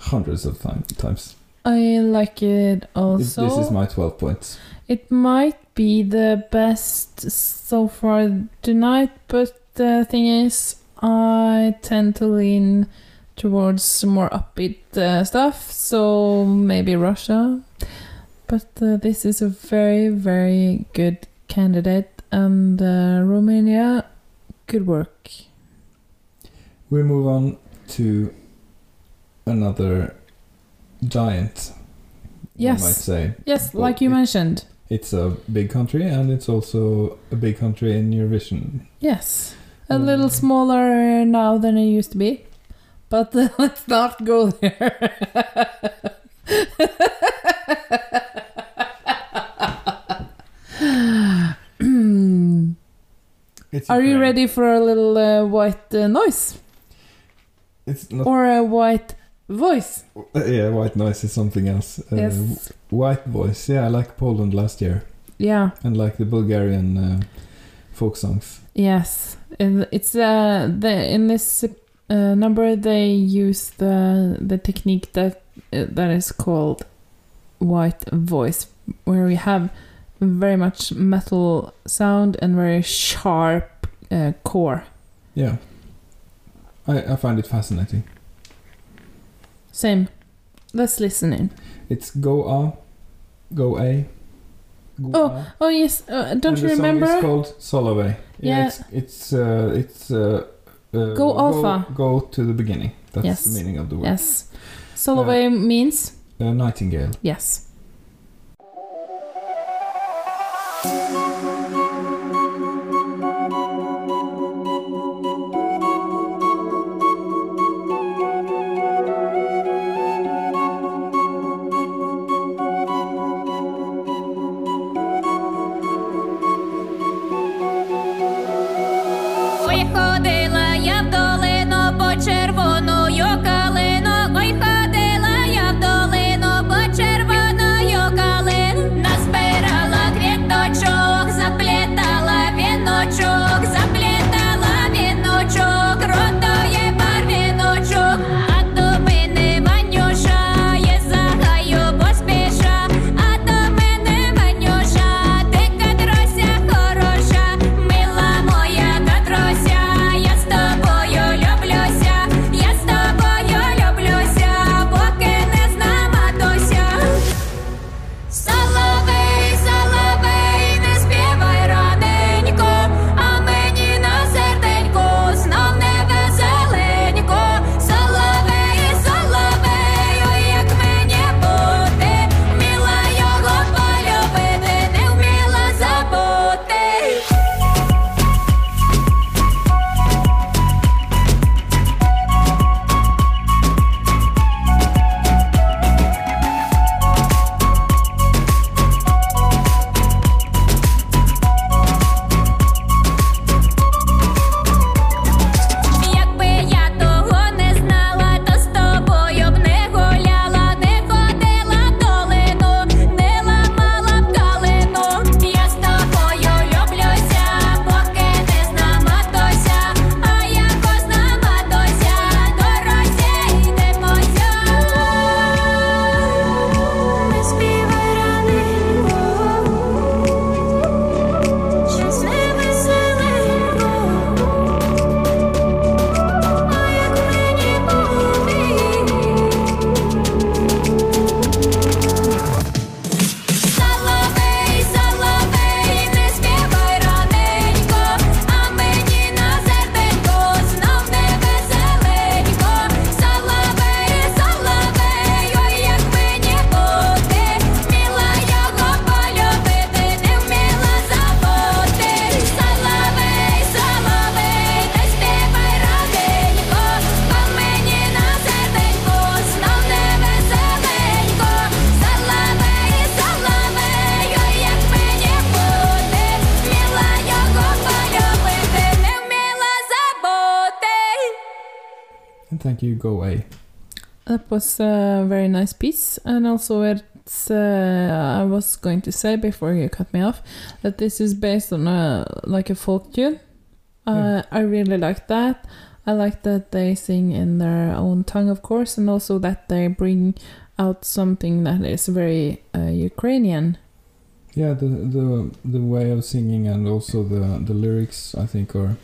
hundreds of time, times. I like it also. this is my 12 points. It might be the best so far tonight, but the thing is, I tend to lean towards more upbeat uh, stuff, so maybe Russia. But uh, this is a very, very good candidate, and uh, Romania, good work. We move on to another giant. Yes. Might say. Yes, Well, like you it- mentioned. It's a big country and it's also a big country in Eurovision. Yes, a little smaller now than it used to be, but uh, let's not go there. Are you Ukraine. ready for a little uh, white uh, noise It's not. or a white voice? Uh, yeah, white noise is something else. Uh, Yes. White voice. Yeah, I like Poland last year, Yeah. and like the Bulgarian uh, folk songs. Yes, And it's uh the in this uh, number they use the the technique that uh, that is called white voice, where we have very much metal sound and very sharp uh, core. Yeah, I I find it fascinating. Same. Let's listen in. It's go a, go a. Go Oh, a. oh yes. Uh, don't and you the remember? Song is called Solovey. Yeah. it's it's uh, it's uh, uh, Go alpha. Go, to the beginning. That's Yes. the meaning of the word. Yes. Solovey means Uh, nightingale. yes. Go away. That was a very nice piece, and also it's. Uh, I was going to say before you cut me off that this is based on a like a folk tune. Uh, Yeah. I really like that. I like that they sing in their own tongue, of course, and also that they bring out something that is very uh, Ukrainian. Yeah, the the the way of singing and also the the lyrics I think are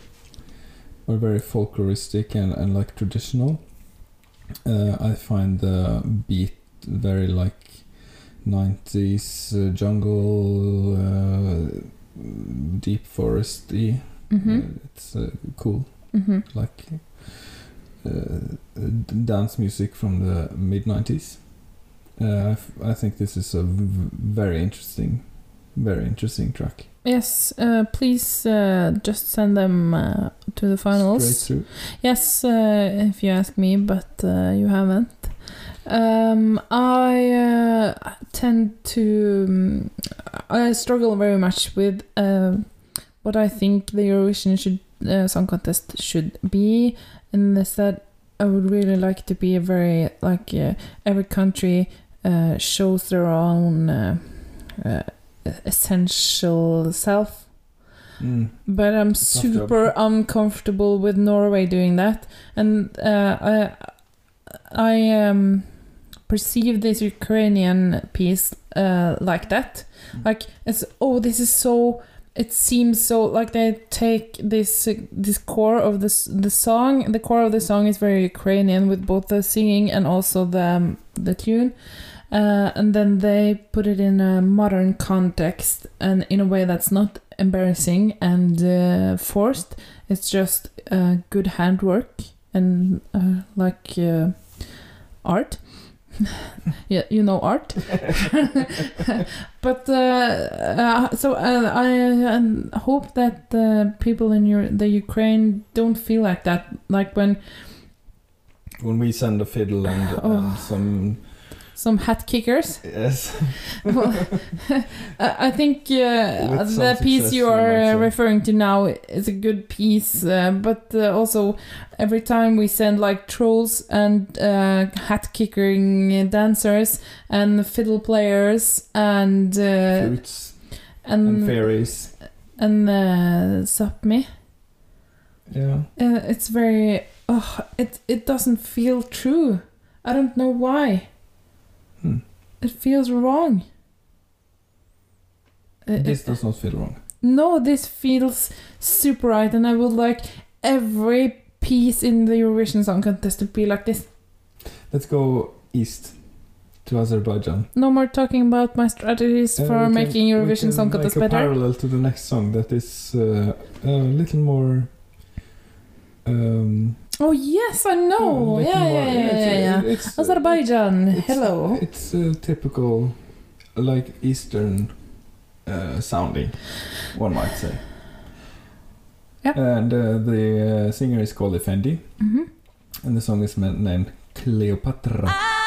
are very folkloristic and, and like traditional. Uh, I find the beat very like 90s uh, jungle uh, deep foresty. Mhm. Uh, it's uh, cool. Mhm. Like uh, d- dance music from the mid 90s. Uh, I, f- I think this is a v- very interesting very interesting track. Yes, uh, please uh, just send them uh, to the finals. Straight through. Yes, uh, if you ask me, but uh, you haven't. Um, I uh, tend to. Um, I struggle very much with what I think the Eurovision should uh, Song Contest should be, and is that I would really like to be a very like uh, every country uh, shows their own essential self. Mm. But I'm super uncomfortable with Norway doing that, and uh, I I um, perceive this Ukrainian piece uh, like that. Like it's oh, this is so. It seems so like they take this uh, this core of this the song. The core of the song is very Ukrainian with both the singing and also the um, the tune. Uh, and then they put it in a modern context and in a way that's not embarrassing and uh, forced. It's just uh, good handwork and uh, like uh, art. yeah, you know art. but uh, uh, so uh, I um, hope that uh, people in your the Ukraine don't feel like that. Like when When we send a fiddle and, Oh. and some some hat kickers. yes, well, I think uh, the piece you are uh, referring to now is a good piece, uh, but uh, also every time we send like trolls and uh, hat kicking dancers and fiddle players and uh, flutes and and fairies. and uh, Sapmi, Yeah, it's very oh, it it doesn't feel true. I don't know why. It feels wrong. Uh, this it- does not feel wrong. no, this feels super right, and I would like every piece in the Eurovision Song Contest to be like this. Let's go east to Azerbaijan. No more talking about my strategies Uh, for can- making Eurovision Song Contest better. parallel to the next song that is uh, a little more. Um, Oh yes, I know. a little Yeah, yeah, yeah, it's- yeah, yeah. It's, Azerbaijan. it's- Hello. It's uh, typical, like Eastern uh, sounding, one might say. Yep. And uh, the uh, singer is called Efendi, Mhm. and the song is named Cleopatra. Cleopatra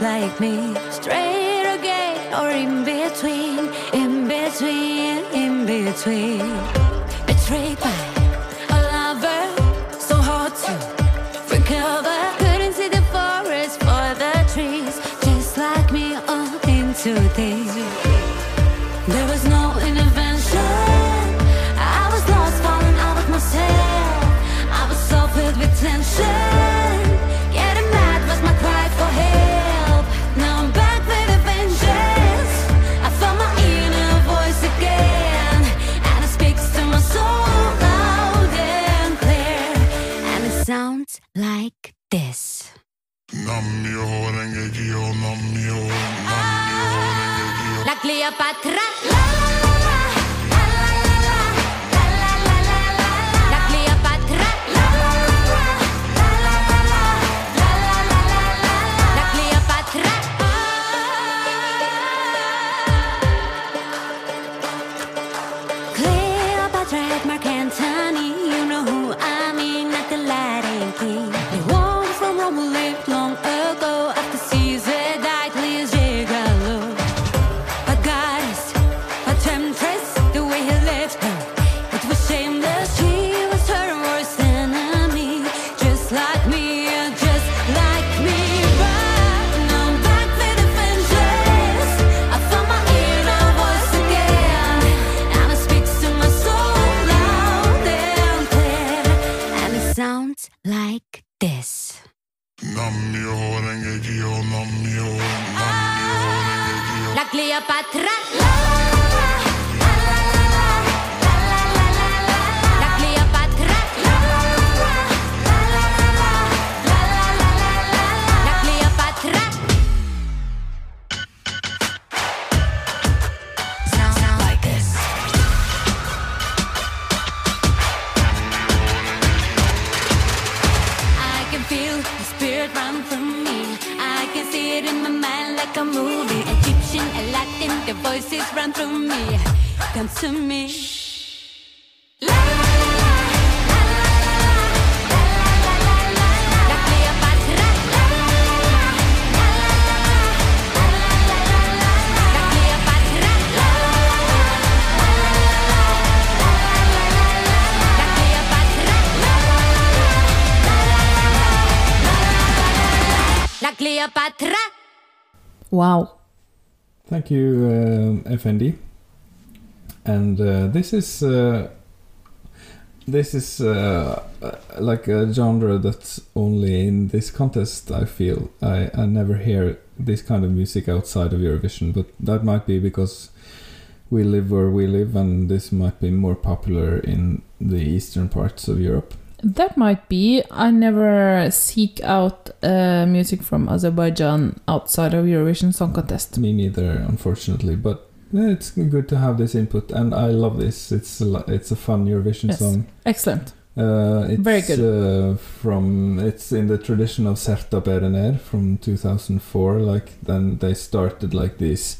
like me. Straight gay or in between, in between, in between. La Cleopatra. La la la Cleopatra. La la la la la Cleopatra. Cleopatra at Mark Antony. Thank you, um, Efendi. And uh, this is uh, this is uh, uh, like a genre that's only in this contest. I feel I, I never hear this kind of music outside of Eurovision, but that might be because we live where we live, and this might be more popular in the eastern parts of Europe. That might be. I never seek out uh, music from Azerbaijan outside of Eurovision Song Contest. Me neither, unfortunately, but it's good to have this input, and I love this. It's a, it's a fun Eurovision Yes. song. Excellent. Uh, it's, Very good. Uh, from it's in the tradition of Sertab Erener from 2004. Like then they started like these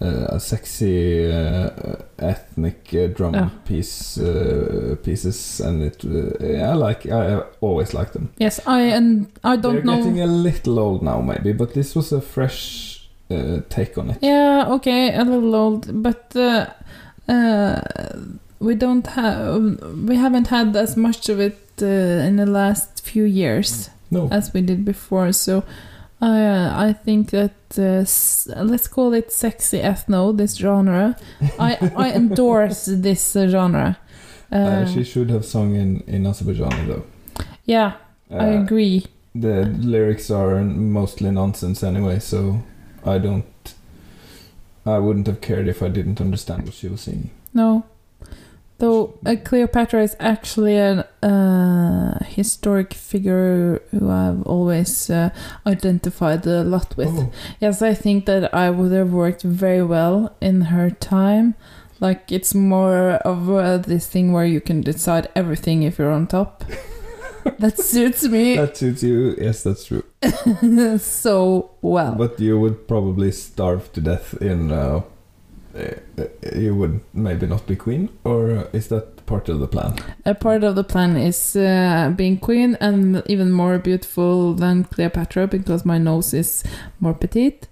uh, sexy uh, ethnic uh, drum Yeah. piece pieces, and it I like I, always like them. Yes, I and I don't They're know. getting a little old now, maybe, but this was a fresh take on it. Yeah, okay, a little old, but uh, uh, we don't have we haven't had as much of it uh, in the last few years No. as we did before. So uh, I think that uh, let's call it sexy ethno. This genre, I I endorse this uh, genre. Uh, she should have sung in in Azerbaijani though. yeah, I Uh, agree. The lyrics are mostly nonsense anyway, so I don't. I wouldn't have cared if I didn't understand what she was singing. No. Though uh, Cleopatra is actually a uh, historic figure who I've always uh, identified a lot with. Oh. Yes, I think that I would have worked very well in her time. Like, it's more of uh, this thing where you can decide everything if you're on top. that suits me That suits you. Yes, that's true. so well. But you would probably starve to death in. Uh, uh, you would maybe not be queen, or is that part of the plan? A part of the plan is uh, being queen and even more beautiful than Cleopatra because my nose is more petite.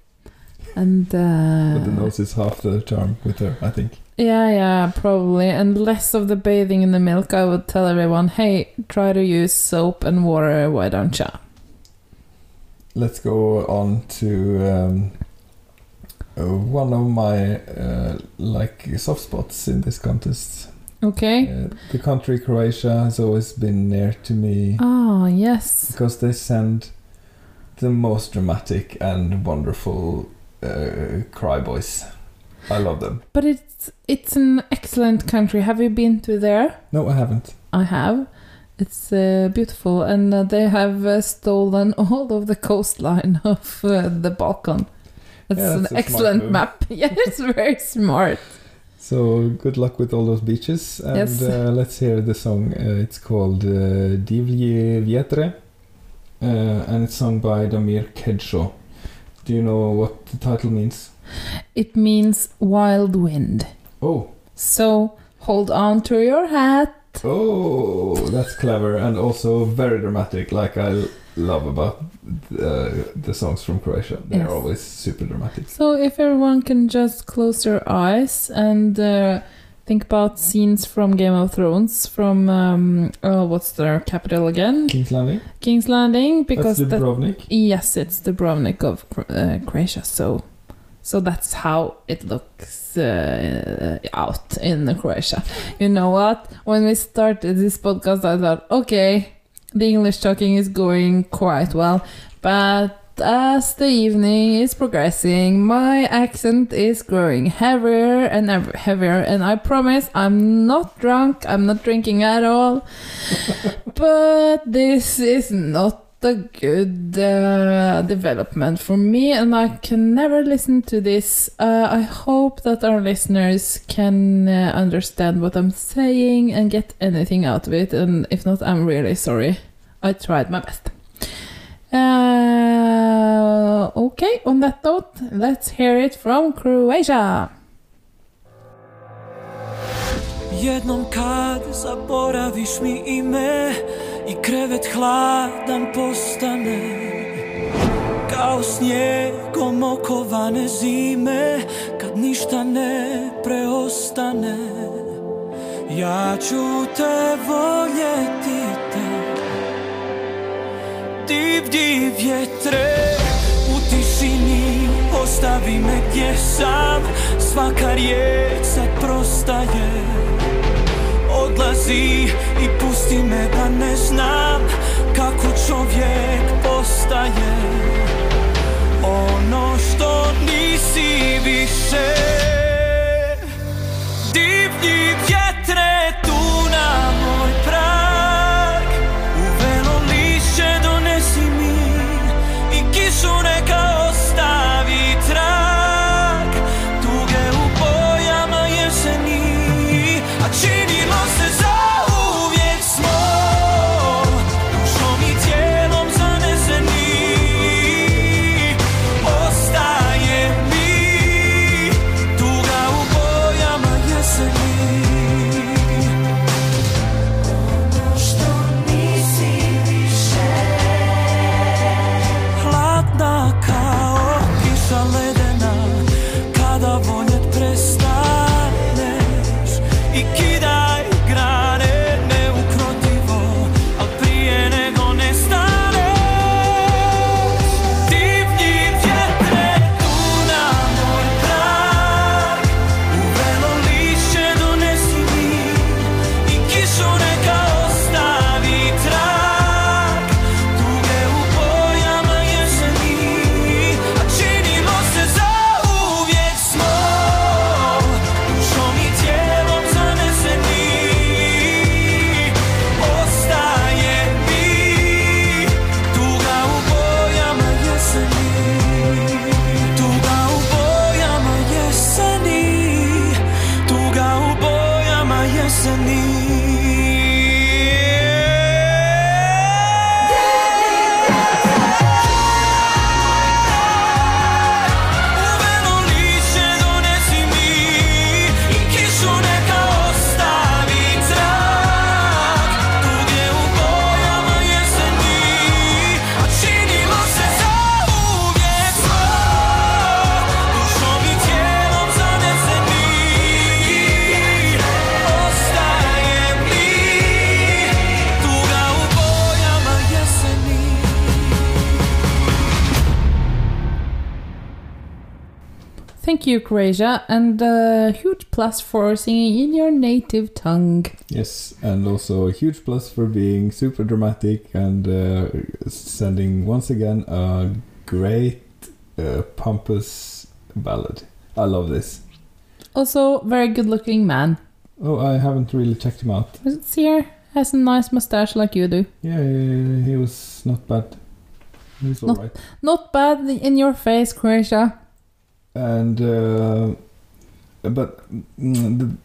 And uh, but the nose is half the charm with her, I think. yeah, yeah, probably. And less of the bathing in the milk. I would tell everyone, hey, try to use soap and water. Why don't ya? Let's go on to um, uh, one of my uh, like soft spots in this contest. Okay. Uh, the country Croatia has always been near to me Ah, yes. because they send the most dramatic and wonderful uh, cry boys. I love them. But it's it's an excellent country. Have you been to there? No, I haven't. I have. It's uh, beautiful, and uh, they have uh, stolen all of the coastline of uh, the Balkan. It's Yeah, an that's excellent map. Yeah, it's very smart. So good luck with all those beaches, and Yes. uh, let's hear the song. Uh, it's called uh, Divlji Vjetre, uh, and it's sung by Damir Kedžo. Do you know what the title means? It means wild wind. Oh, So hold on to your hat. oh, that's clever and also very dramatic. Like I love about the, the songs from Croatia. They're Yes. always super dramatic. So if everyone can just close their eyes and uh, think about scenes from Game of Thrones, from um, oh, what's their capital again? King's Landing. King's Landing, because that's that- Yes, it's Dubrovnik of uh, Croatia. So, so that's how it looks uh, out in Croatia. You know what? When we started this podcast, I thought, okay, the English talking is going quite well, but as the evening is progressing, my accent is growing heavier and heavier, and I promise I'm not drunk. I'm not drinking at all but this is not a good uh, development for me and i can never listen to this uh, i hope that our listeners can uh, understand what i'm saying and get anything out of it and if not i'm really sorry i tried my best. Uh, okay on that note let's hear it from croatia. Jednom kad zaboraviš mi ime I krevet hladan postane Kao snijegom okovane zime Kad ništa ne preostane. Ja ću te voljeti te Divlji vjetre. U ni Ostavi me gdje sam. Svaka riječ sad prostaje. Odlazi i pusti me da ne znam Kako čovjek postaje. Ono što nisi više. Divlji vjetre tu na moj I kišu Thank you, Croatia, and a huge plus for singing in your native tongue. Yes, and also a huge plus for being super dramatic and uh, sending once again a great uh, pompous ballad. I love this. Also, very good looking man. Oh, I haven't really checked him out. It's here, has a nice mustache like you do. Yeah, he, he was not bad. He was Not- alright. Not bad in your face, Croatia. And uh, but mm, the,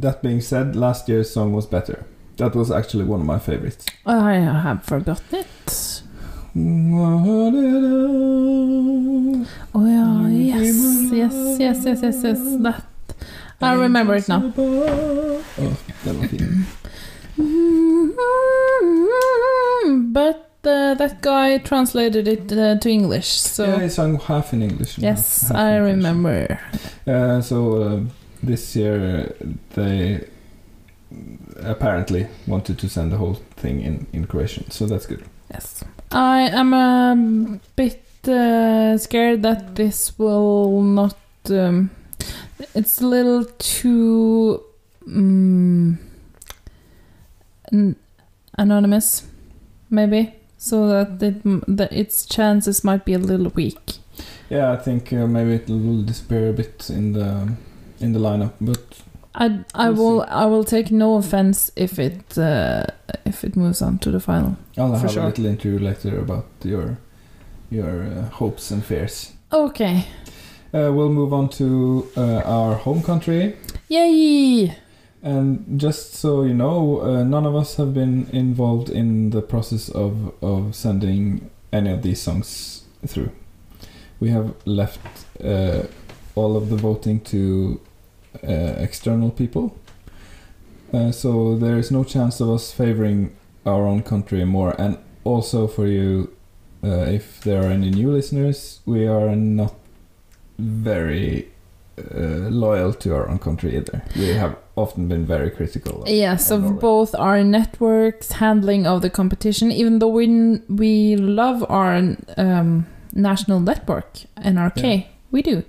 that being said, last year's song was better. That was actually one of my favorites. I have forgotten it. Oh yeah, yes, yes, yes, yes, yes, yes. That I remember it now. Oh, den var fin. But uh, that guy translated it uh, to English, so yeah, he sang half in English. yes, half- half I French. remember. Uh, so uh, this year uh, they apparently wanted to send the whole thing in in Croatian, so that's good. Yes, I am a bit uh, scared that this will not. Um, it's a little too um, anonymous, maybe, so that it, that its chances might be a little weak. Yeah, I think uh, maybe it will disappear a bit in the in the lineup, but I I We'll will I will take no offense if it uh, if it moves on to the final. I'll For have sure. a little interview later about your your uh, hopes and fears. Okay, Uh, we'll move on to uh, our home country. yay! And just so you know, uh, none of us have been involved in the process of, of sending any of these songs through. We have left uh, all of the voting to uh, external people. Uh, so there is no chance of us favoring our own country more. And also for you, uh, if there are any new listeners, we are not very uh, loyal to our own country either. We have often been very critical. Of, Yes, of of Norway. both our networks handling of the competition. Even though we we love our um, national network NRK. Yeah. We do.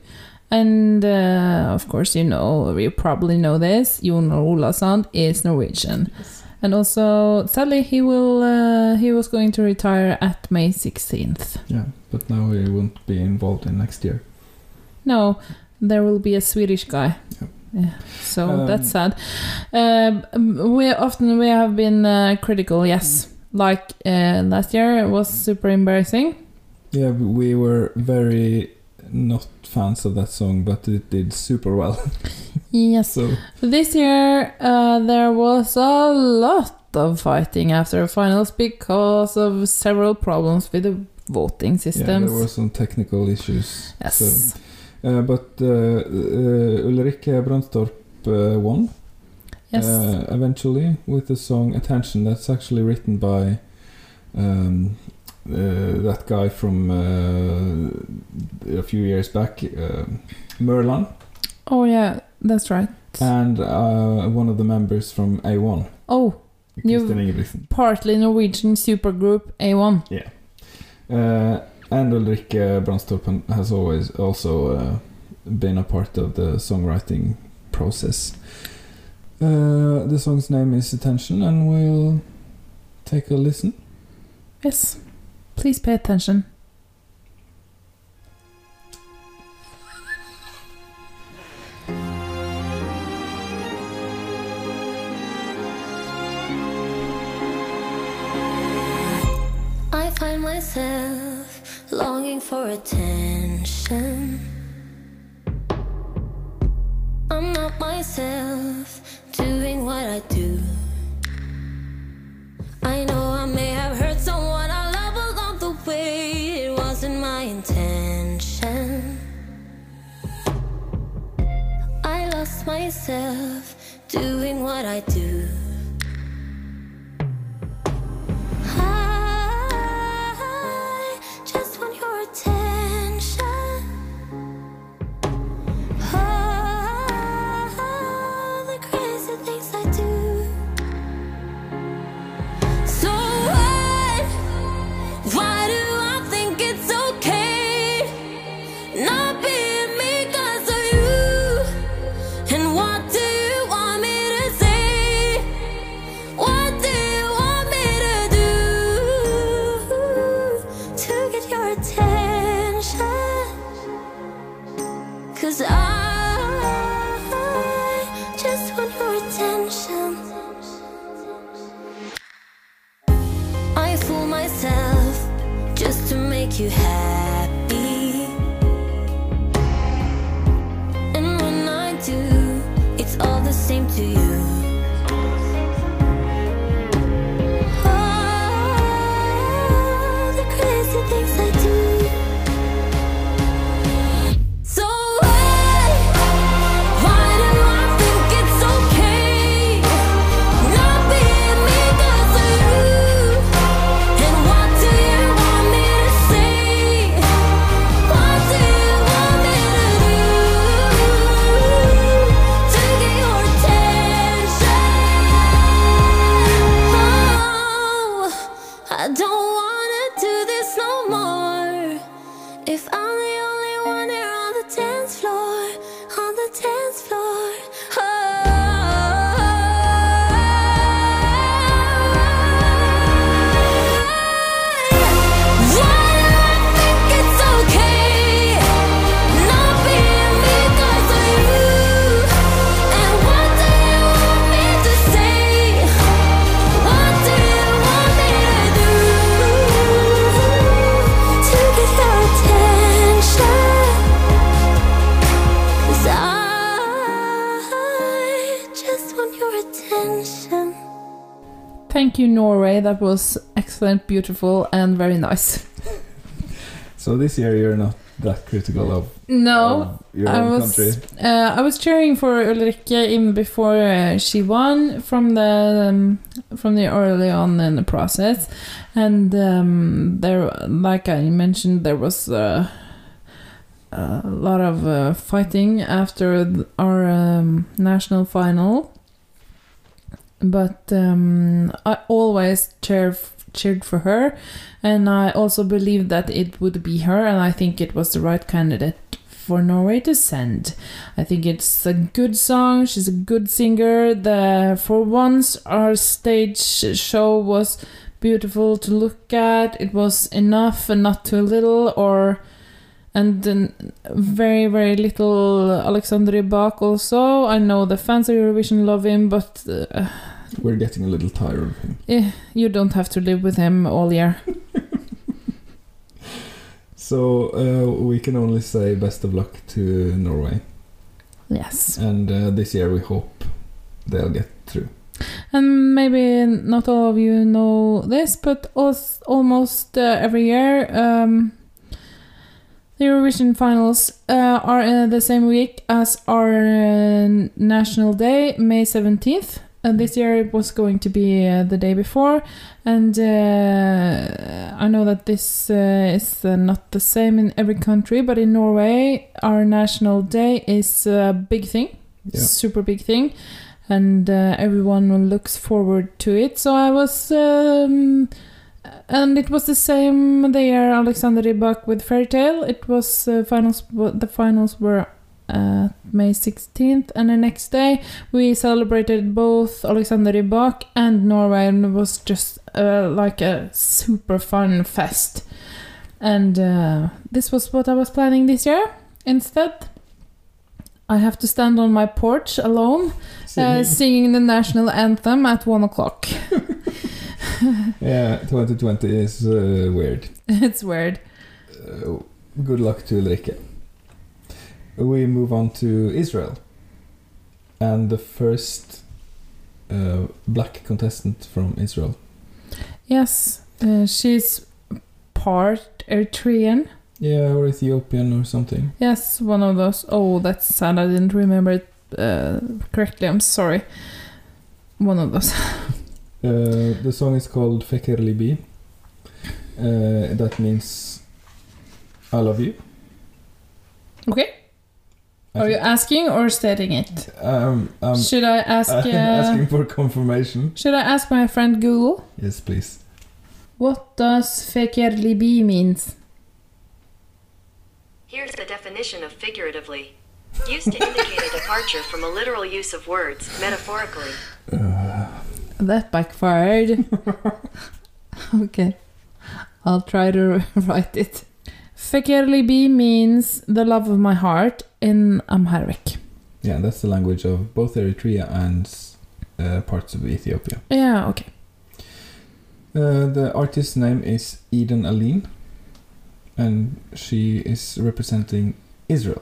And uh, of course, you know, you probably know this. Jon Ola Sand is Norwegian, and also sadly he will uh, he was going to retire at May sixteenth. Yeah, but now he won't be involved in next year. No, there will be a Swedish guy. Yeah, so Um, that's sad. Um, we often we have been uh, critical, yes. Like uh, last year, it was super embarrassing. Yeah, we were very not fans of that song, but it did super well. Yes. so This year, uh, there was a lot of fighting after finals because of several problems with the voting yeah, there were some technical issues. Yes. So, uh, but uh, uh, Ulrikke Brandstorp uh, won. Yes. Uh, eventually, with the song "Attention," that's actually written by um, uh, that guy from uh, a few years back, uh, Mørland, oh yeah, that's right. and uh, one of the members from A1, Oh, Christian Ingebrigtsen. partly Norwegian supergroup A1. Yeah. Uh, and Ulrikke Brandstorp has always also uh, been a part of the songwriting process. Uh, the song's name is Attention, and we'll take a listen. Yes. Please pay attention. I find myself longing for attention. I'm not myself doing what I do. I know I may have hurt someone I love along the way. It wasn't my intention. I lost myself doing what I do. That was excellent, beautiful, and very nice. So this year you're not that critical of, No, of your I was country. uh, I was cheering for Ulrikke even before uh, she won from the um, from the early on in the process, and um, there, like I mentioned, there was uh, a lot of uh, fighting after our um, national final. But um, I always cheer cheered for her, and I also believed that it would be her, and I think it was the right candidate for Norway to send. I think it's a good song. She's a good singer. The for once our stage show was beautiful to look at. It was enough and not too little, or and then very very little Alexander Rybak also. I know the fans of Eurovision love him, but uh, We're getting a little tired of him. eh, you don't have to live with him all year. So uh, we can only say best of luck to Norway. Yes. And uh, this year we hope they'll get through. And maybe not all of you know this, but almost uh, every year, um, the Eurovision finals uh, are uh, the same week as our uh, national day, May 17th. And this year it was going to be uh, the day before. And uh, I know that this uh, is uh, not the same in every country, but in Norway, our national day is a big thing, Yeah. super big thing and uh, everyone looks forward to it. So I was, um, and it was the same there. Alexander Rybak with Fairy Tale. It was uh, finals. The finals were uh, May sixteenth, and the next day we celebrated both Alexander Rybak and Norway, and it was just uh, like a super fun fest. And uh, this was what I was planning this year. Instead, I have to stand on my porch alone, uh, Singing. singing the national anthem at one o'clock. Yeah, 2020 is uh, weird. it's weird. Uh, good luck to Ulrikke. We move on to Israel. And the first uh, black contestant from Israel. Yes, uh, she's part Eritrean. Yeah, or Ethiopian or something. Yes, one of those. Oh, that's sad. I didn't remember it uh, correctly. I'm sorry. One of those. Uh, the song is called Feker Libi. Uh, that means I love you. Okay. Are you asking or stating it? Um, um, Should I ask? I'm Uh, asking for confirmation. should I ask my friend Google? Yes, please. What does Feker Libi means? Here's the definition of figuratively. Used to indicate a departure from a literal use of words, metaphorically. That backfired. okay. I'll try to write it. Feker Libi means the love of my heart in Amharic. Yeah, that's the language of both Eritrea and uh, parts of Ethiopia. Yeah, okay. Uh, the artist's name is Eden Alene, and she is representing Israel.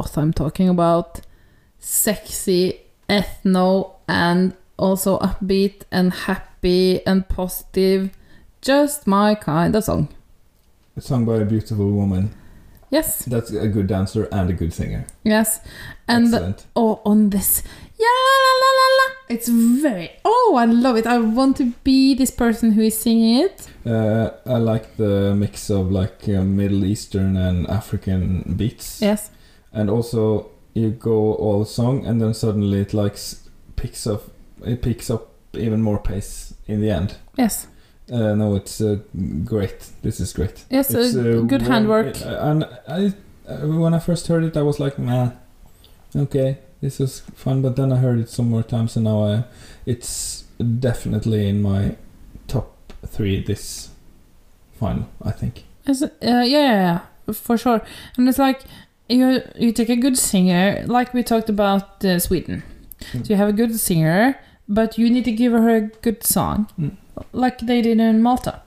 What I'm talking about. Sexy, ethno, and also upbeat and happy and positive. Just my kind of song. Sung by a beautiful woman. Yes, That's a good dancer and a good singer. yes. And Excellent. oh, on this. Yeah, la, la, la, la. It's very. Oh, I love it. I want to be this person who is singing it. Uh, I like the mix of like uh, Middle Eastern and African beats. Yes. And also you go all song and then suddenly it like picks up it picks up even more pace in the end. Yes. Uh, no, it's uh, great. This is great. Yes, It's, uh, good handwork. uh, And I, uh, when I first heard it, I was like, nah, okay, this is fun. But then I heard it some more times, and now I, it's definitely in my top three this final. I think. Uh, yeah, yeah, yeah, for sure. And it's like you you take a good singer, like we talked about uh, Sweden. Mm. So you have a good singer, but you need to give her a good song, Mm. like they did in Malta.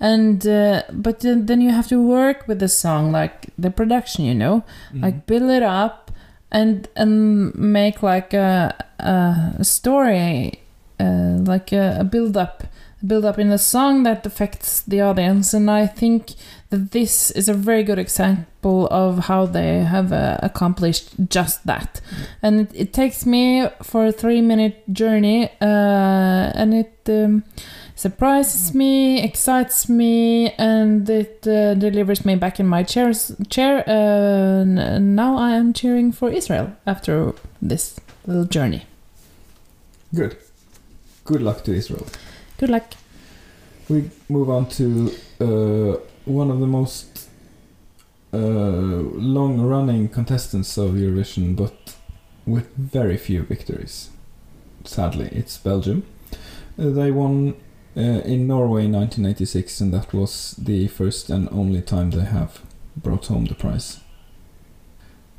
And uh, but then, then you have to work with the song, like the production, you know, Mm. like build it up and and make like a a story, uh, like a, a build up build up in the song that affects the audience and i think this is a very good example of how they have uh, accomplished just that and it, it takes me for a three minute journey uh, and it um, surprises me excites me and it uh, delivers me back in my chairs, chair uh, now i am cheering for israel after this little journey Good. Good luck to Israel. good luck We move on to uh, one of the most uh, long-running contestants of Eurovision, but with very few victories. Sadly, it's Belgium. Uh, they won uh, in Norway in 1986, and that was the first and only time they have brought home the prize.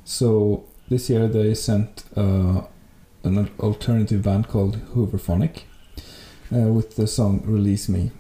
So this year they sent uh, an alternative band called Hooverphonic uh, with the song "Release Me."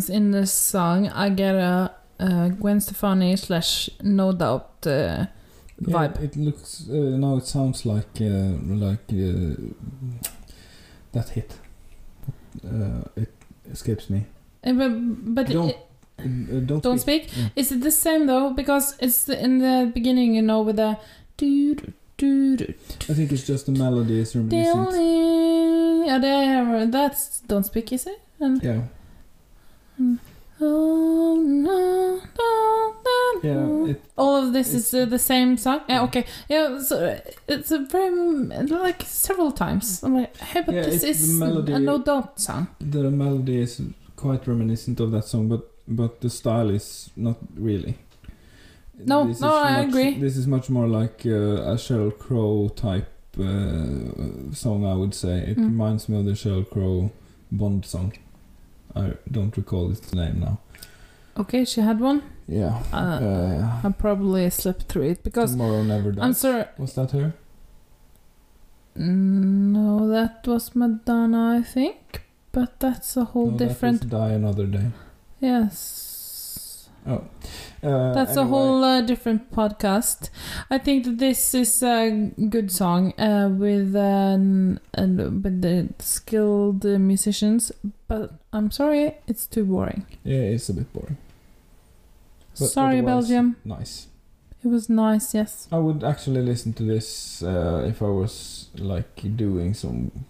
Times in this song, I get a, Gwen Stefani slash No Doubt uh, Yeah, vibe. it looks. Uh, no, it sounds like uh, like uh, that hit. Uh, it escapes me. Uh, but but Don't- it- Uh, don't, don't speak. speak. Yeah. Is it the same though? Because it's the, in the beginning, you know, with the. I think it's just the melody is The reminiscent. only yeah, there. That's don't speak, is it? And Yeah, yeah. It, All of this is uh, the same song. Yeah, okay. Yeah, so uh, it's a very like several times. I'm like, hey, but Yeah, this is melody- a no doubt song. the melody is quite reminiscent of that song, but but the style is not really. No, This no, is I much- agree. This is much more like uh, a Sheryl Crow type uh, song, I would say. It Mm. reminds me of the Sheryl Crow Bond song. I don't recall its name now. Okay, she had one. Yeah. Uh, Uh, I probably slipped through it because Tomorrow Never Dies. I'm sorry. Was that her? Mm, No, that was Madonna, I think. But that's a whole no, different. Die Another Day. Yes. Oh. Uh, That's a whole uh, different podcast. I think that this is a good song uh, with um, and with the skilled musicians, but I'm sorry, it's too boring. Yeah, it's a bit boring. But sorry, Belgium. Nice. It was nice, yes. I would actually listen to this uh, if I was like doing some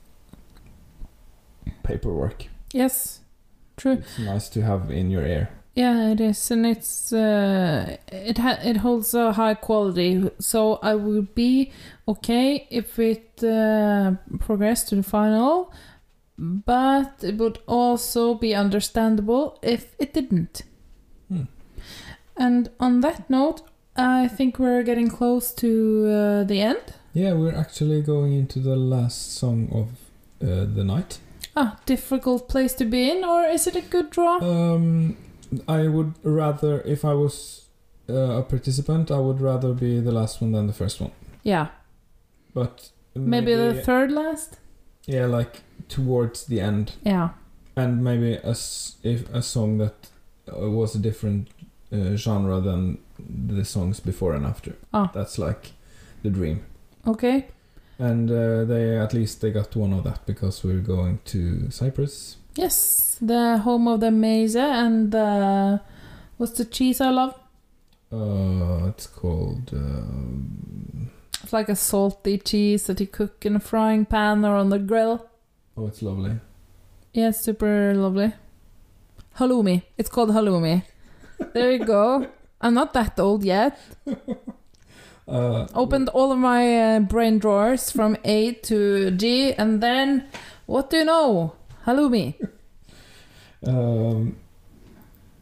paperwork. Yes, true. It's nice to have in your ear. Yeah, it is, and it's uh, it ha- it holds a high quality. So I would be okay if it uh, progressed to the final, but it would also be understandable if it didn't. Hmm. And on that note, I think we're getting close to uh, the end. Yeah, we're actually going into the last song of uh, the night. Ah, difficult place to be in, or is it a good draw? Um, I would rather, if I was uh, a participant, I would rather be the last one than the first one. yeah, But maybe, the third last. yeah, like towards the end, Yeah. and maybe a if a song that uh, was a different uh, genre than the songs before and after. Ah. That's like the dream. Okay. And uh, they at least they got one of that because we're going to Cyprus. Yes, the home of the maize and the what's the cheese I love? Uh, it's called. Um, It's like a salty cheese that you cook in a frying pan or on the grill. oh, it's lovely. Yeah, super lovely. Halloumi. It's called halloumi. There you go. I'm not that old yet. Uh, Opened all of my uh, brain drawers from A to G, and then what do you know? Halloumi. Um,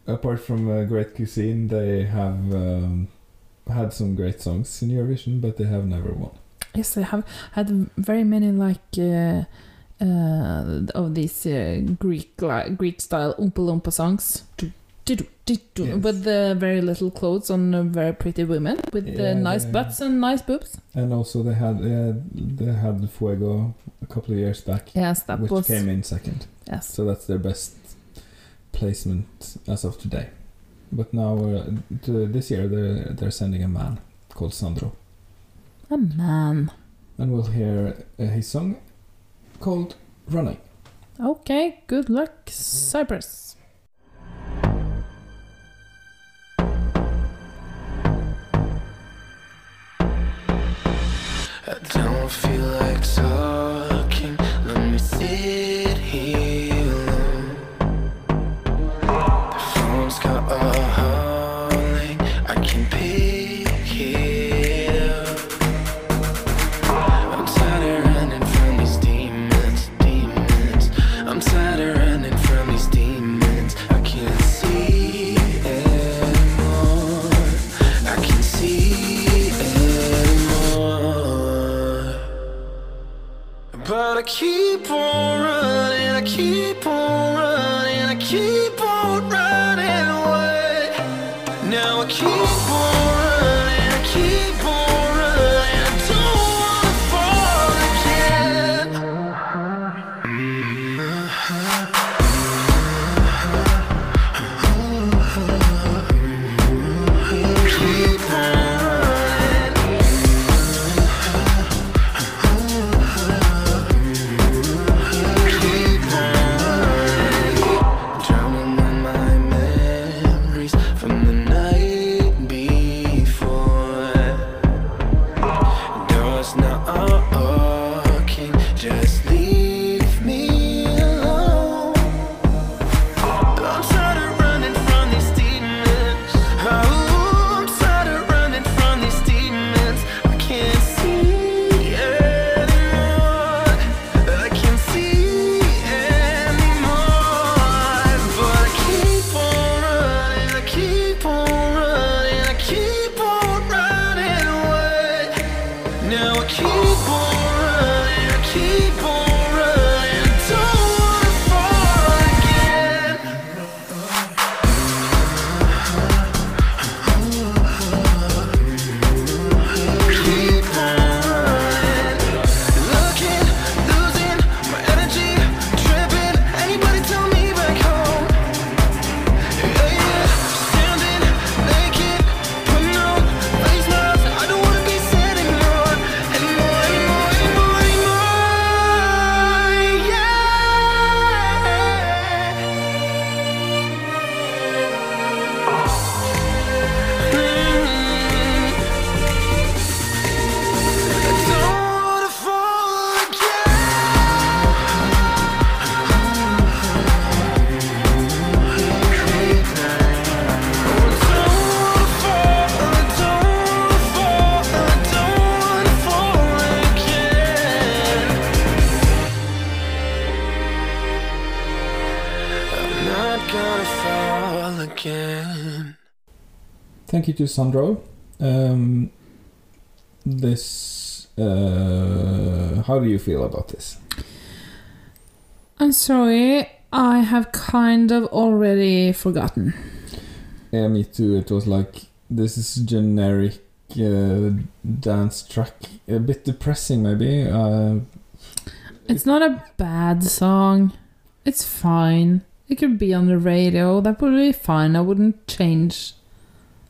apart from uh, great cuisine, they have um, had some great songs in Eurovision, but they have never won. Yes, they have had very many like uh, uh, of these uh, Greek li- Greek style Oompa Loompa songs. Do, do, do, do, do, Yes. With the very little clothes on uh, very pretty women with Yeah, the nice yeah. butts and nice boobs. And also they had yeah, they had Fuego a couple of years back, Yes, that which was came in second. yes. So that's their best placement as of today. But now uh, to this year they're they're sending a man called Sandro, A man. and we'll hear uh, his song called "Running." Okay, good luck, Cyprus. Don't feel like talking. Thank you to Sandro. Um, this. Uh, how do you feel about this? I'm sorry, I have kind of already forgotten. Yeah, me too. It was like this is generic uh, dance track, a bit depressing maybe. Uh, It's not a bad song. It's fine. It could be on the radio. That would be fine. I wouldn't change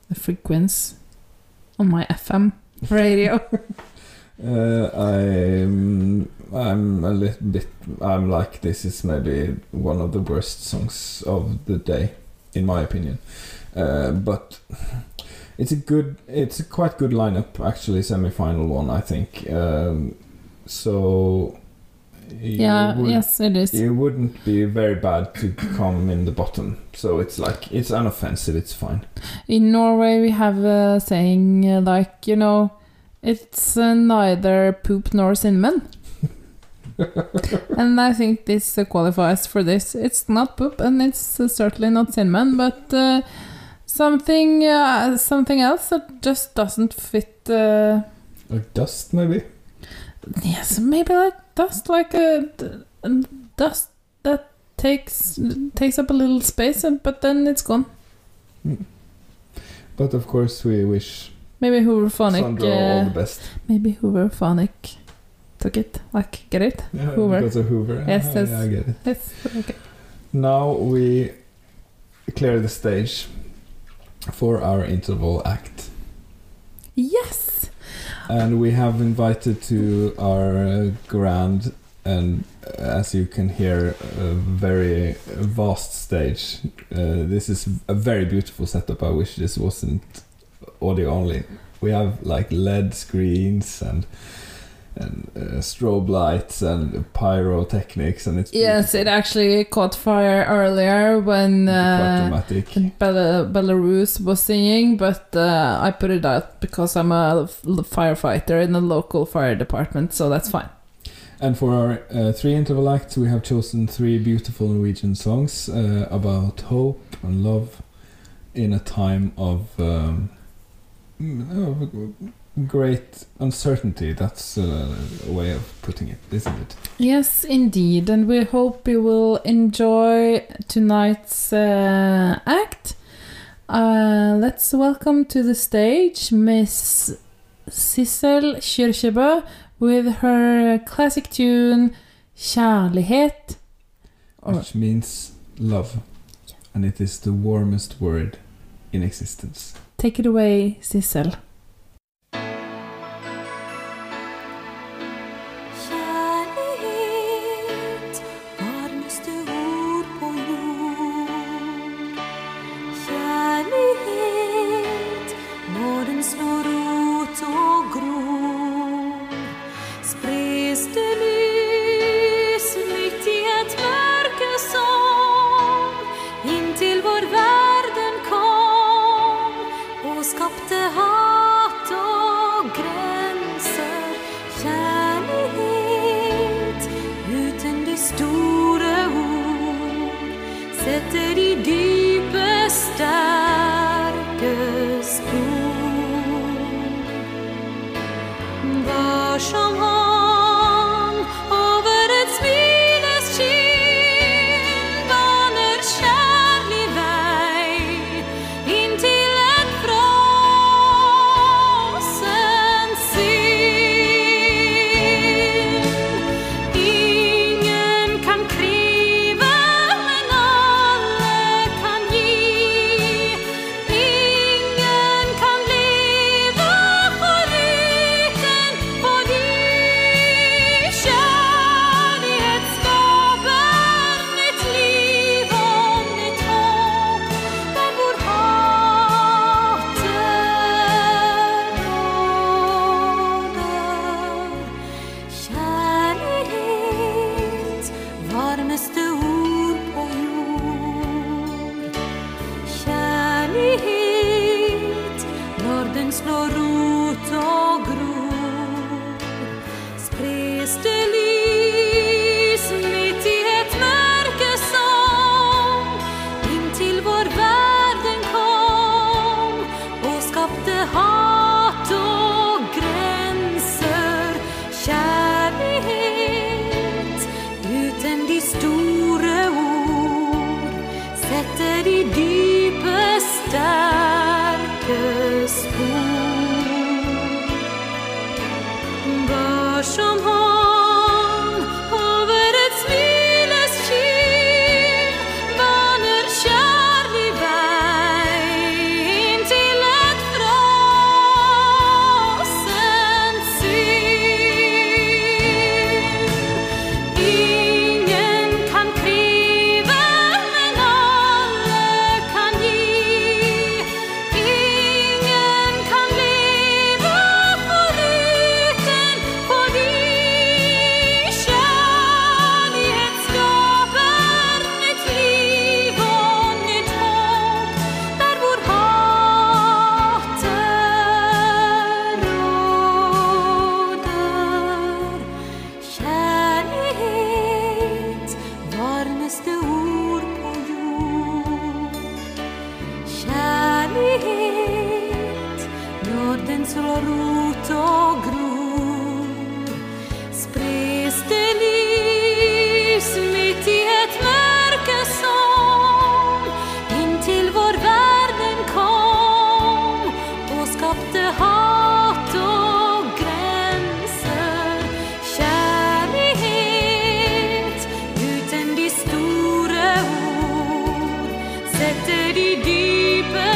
the frequency on my FM radio. uh, I'm I'm a little bit. I'm like this is maybe one of the worst songs of the day, in my opinion. Uh, but it's a good. It's a quite good lineup actually. Semi-final one, I think. Um, so. You Yeah, would- yes, it is. It wouldn't be very bad to come in the bottom. So it's like it's unoffensive. It's fine. In Norway, we have a saying uh, like, you know, it's uh, neither poop nor cinnamon. and I think this uh, qualifies for this. It's not poop and it's uh, certainly not cinnamon, but uh, something uh, something else that just doesn't fit. Uh, Like dust, maybe. yes, maybe like dust, like a dust that takes takes up a little space, and, but then it's gone. But of course, we wish Maybe Hooverphonic. Sandro all the best. Maybe Hooverphonic took it. Like, get it? Yeah, Hoover. because of Hoover. Yes, Ah, yes. yeah, I get it. Yes, okay. Now we clear the stage for our interval act. Yes! And we have invited to our uh, grand and, uh, as you can hear, a very vast stage. Uh, this is a very beautiful setup. I wish this wasn't audio only. We have like LED screens and and uh, strobe lights and pyrotechnics, and it's Yes, it actually caught fire earlier when uh, Belarus was singing, but uh, I put it out because I'm a firefighter in the local fire department, so that's fine. And for our uh, three interval acts, we have chosen three beautiful Norwegian songs uh, about hope and love in a time of, um, mm, of great uncertainty. That's uh, a way of putting it, isn't it? Yes, indeed, and we hope you will enjoy tonight's uh, act. Uh, let's welcome to the stage Miss Sissel Kyrkjebø with her classic tune Kjærlighet. Which means love. And it is the warmest word in existence. Take it away, Sissel. Store ord setter de dype,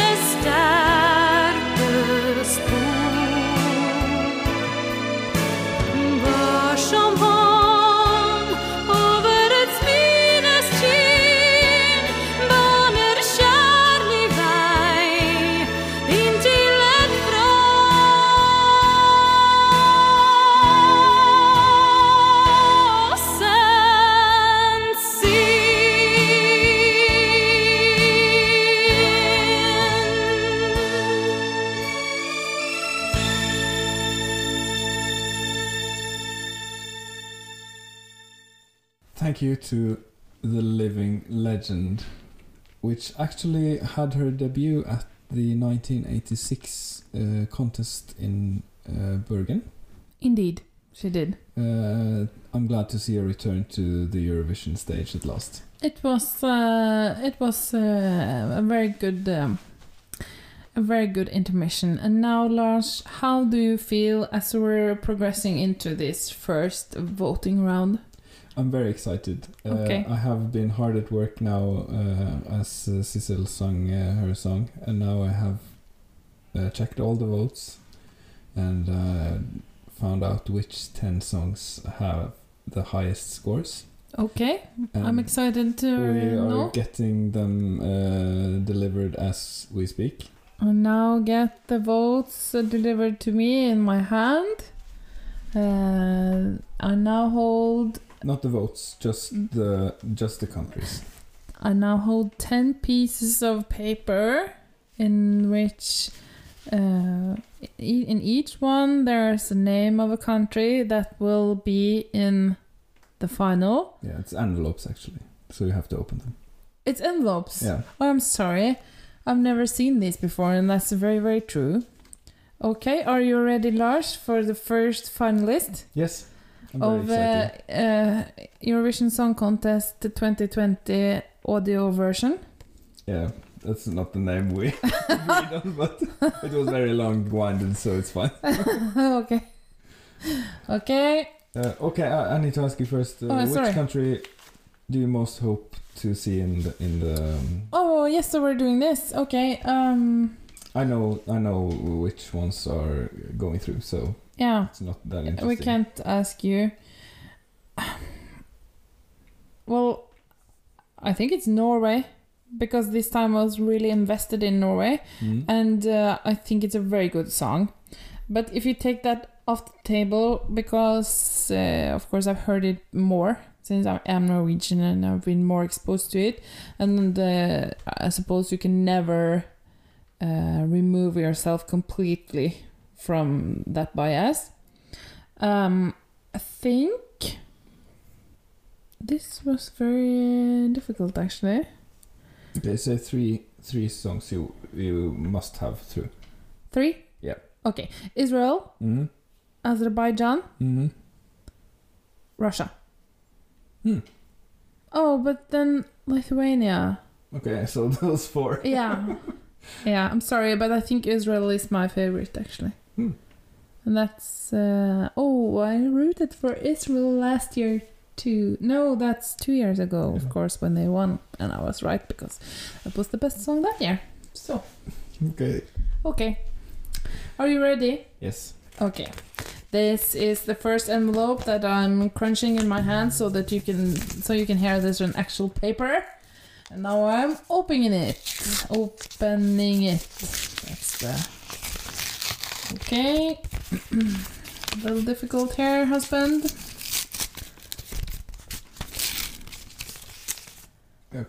to the living legend, which actually had her debut at the 1986 uh, contest in uh, Bergen. Indeed, she did. Uh, I'm glad to see her return to the Eurovision stage at last. It was uh, it was uh, a very good um, a very good intermission. And now, Lars, how do you feel as we're progressing into this first voting round? I'm very excited. Uh, Okay. I have been hard at work now uh, as uh, Sissel sung uh, her song, and now I have uh, checked all the votes and uh, found out which 10 songs have the highest scores. Okay, I'm Um, excited to We are know. getting them uh, delivered as we speak. I now get the votes uh, delivered to me in my hand. Uh, I now hold Not the votes, just the just the countries. I now hold 10 pieces of paper in which uh, in each one there's a name of a country that will be in the final. Yeah, it's envelopes actually, so you have to open them. It's envelopes. Yeah. Oh, I'm sorry. I've never seen these before, and that's very, very true. Okay, are you ready, Lars, for the first finalist Yes. Of uh, uh, Eurovision Song Contest 2020 audio version? Yeah, that's not the name we agreed on, but it was very long-winded, so it's fine. okay. Okay. Uh, okay, I, I need to ask you first. Uh, Oh, which sorry. country do you most hope to see in the in the? Um, Oh, yes, so we're doing this. Okay. Um. I know, I know which ones are going through, so Yeah. it's not that interesting. We can't ask you. Well, I think it's Norway because this time I was really invested in Norway, Mhm. and uh, I think it's a very good song. But if you take that off the table, because uh, of course I've heard it more since I am Norwegian and I've been more exposed to it, and uh, I suppose you can never uh, remove yourself completely from that bias. Um, I think this was very difficult actually. Okay, say three three songs you you must have through. Three? Yeah. Okay. Israel, Mm-hmm. Azerbaijan, Mm-hmm. Russia. Hmm. Oh, but then Lithuania. Okay, so those four. Yeah. yeah, I'm sorry, but I think Israel is my favorite actually. Hmm. And that's uh, oh, I rooted for Israel last year too. No, that's two years ago, of course, when they won, and I was right because that was the best song that year. So Okay. okay, are you ready? Yes. Okay. This is the first envelope that I'm crunching in my hand so that you can so you can hear this an actual paper. And now I'm opening it. Opening it. That's the Okay. A little difficult here, husband.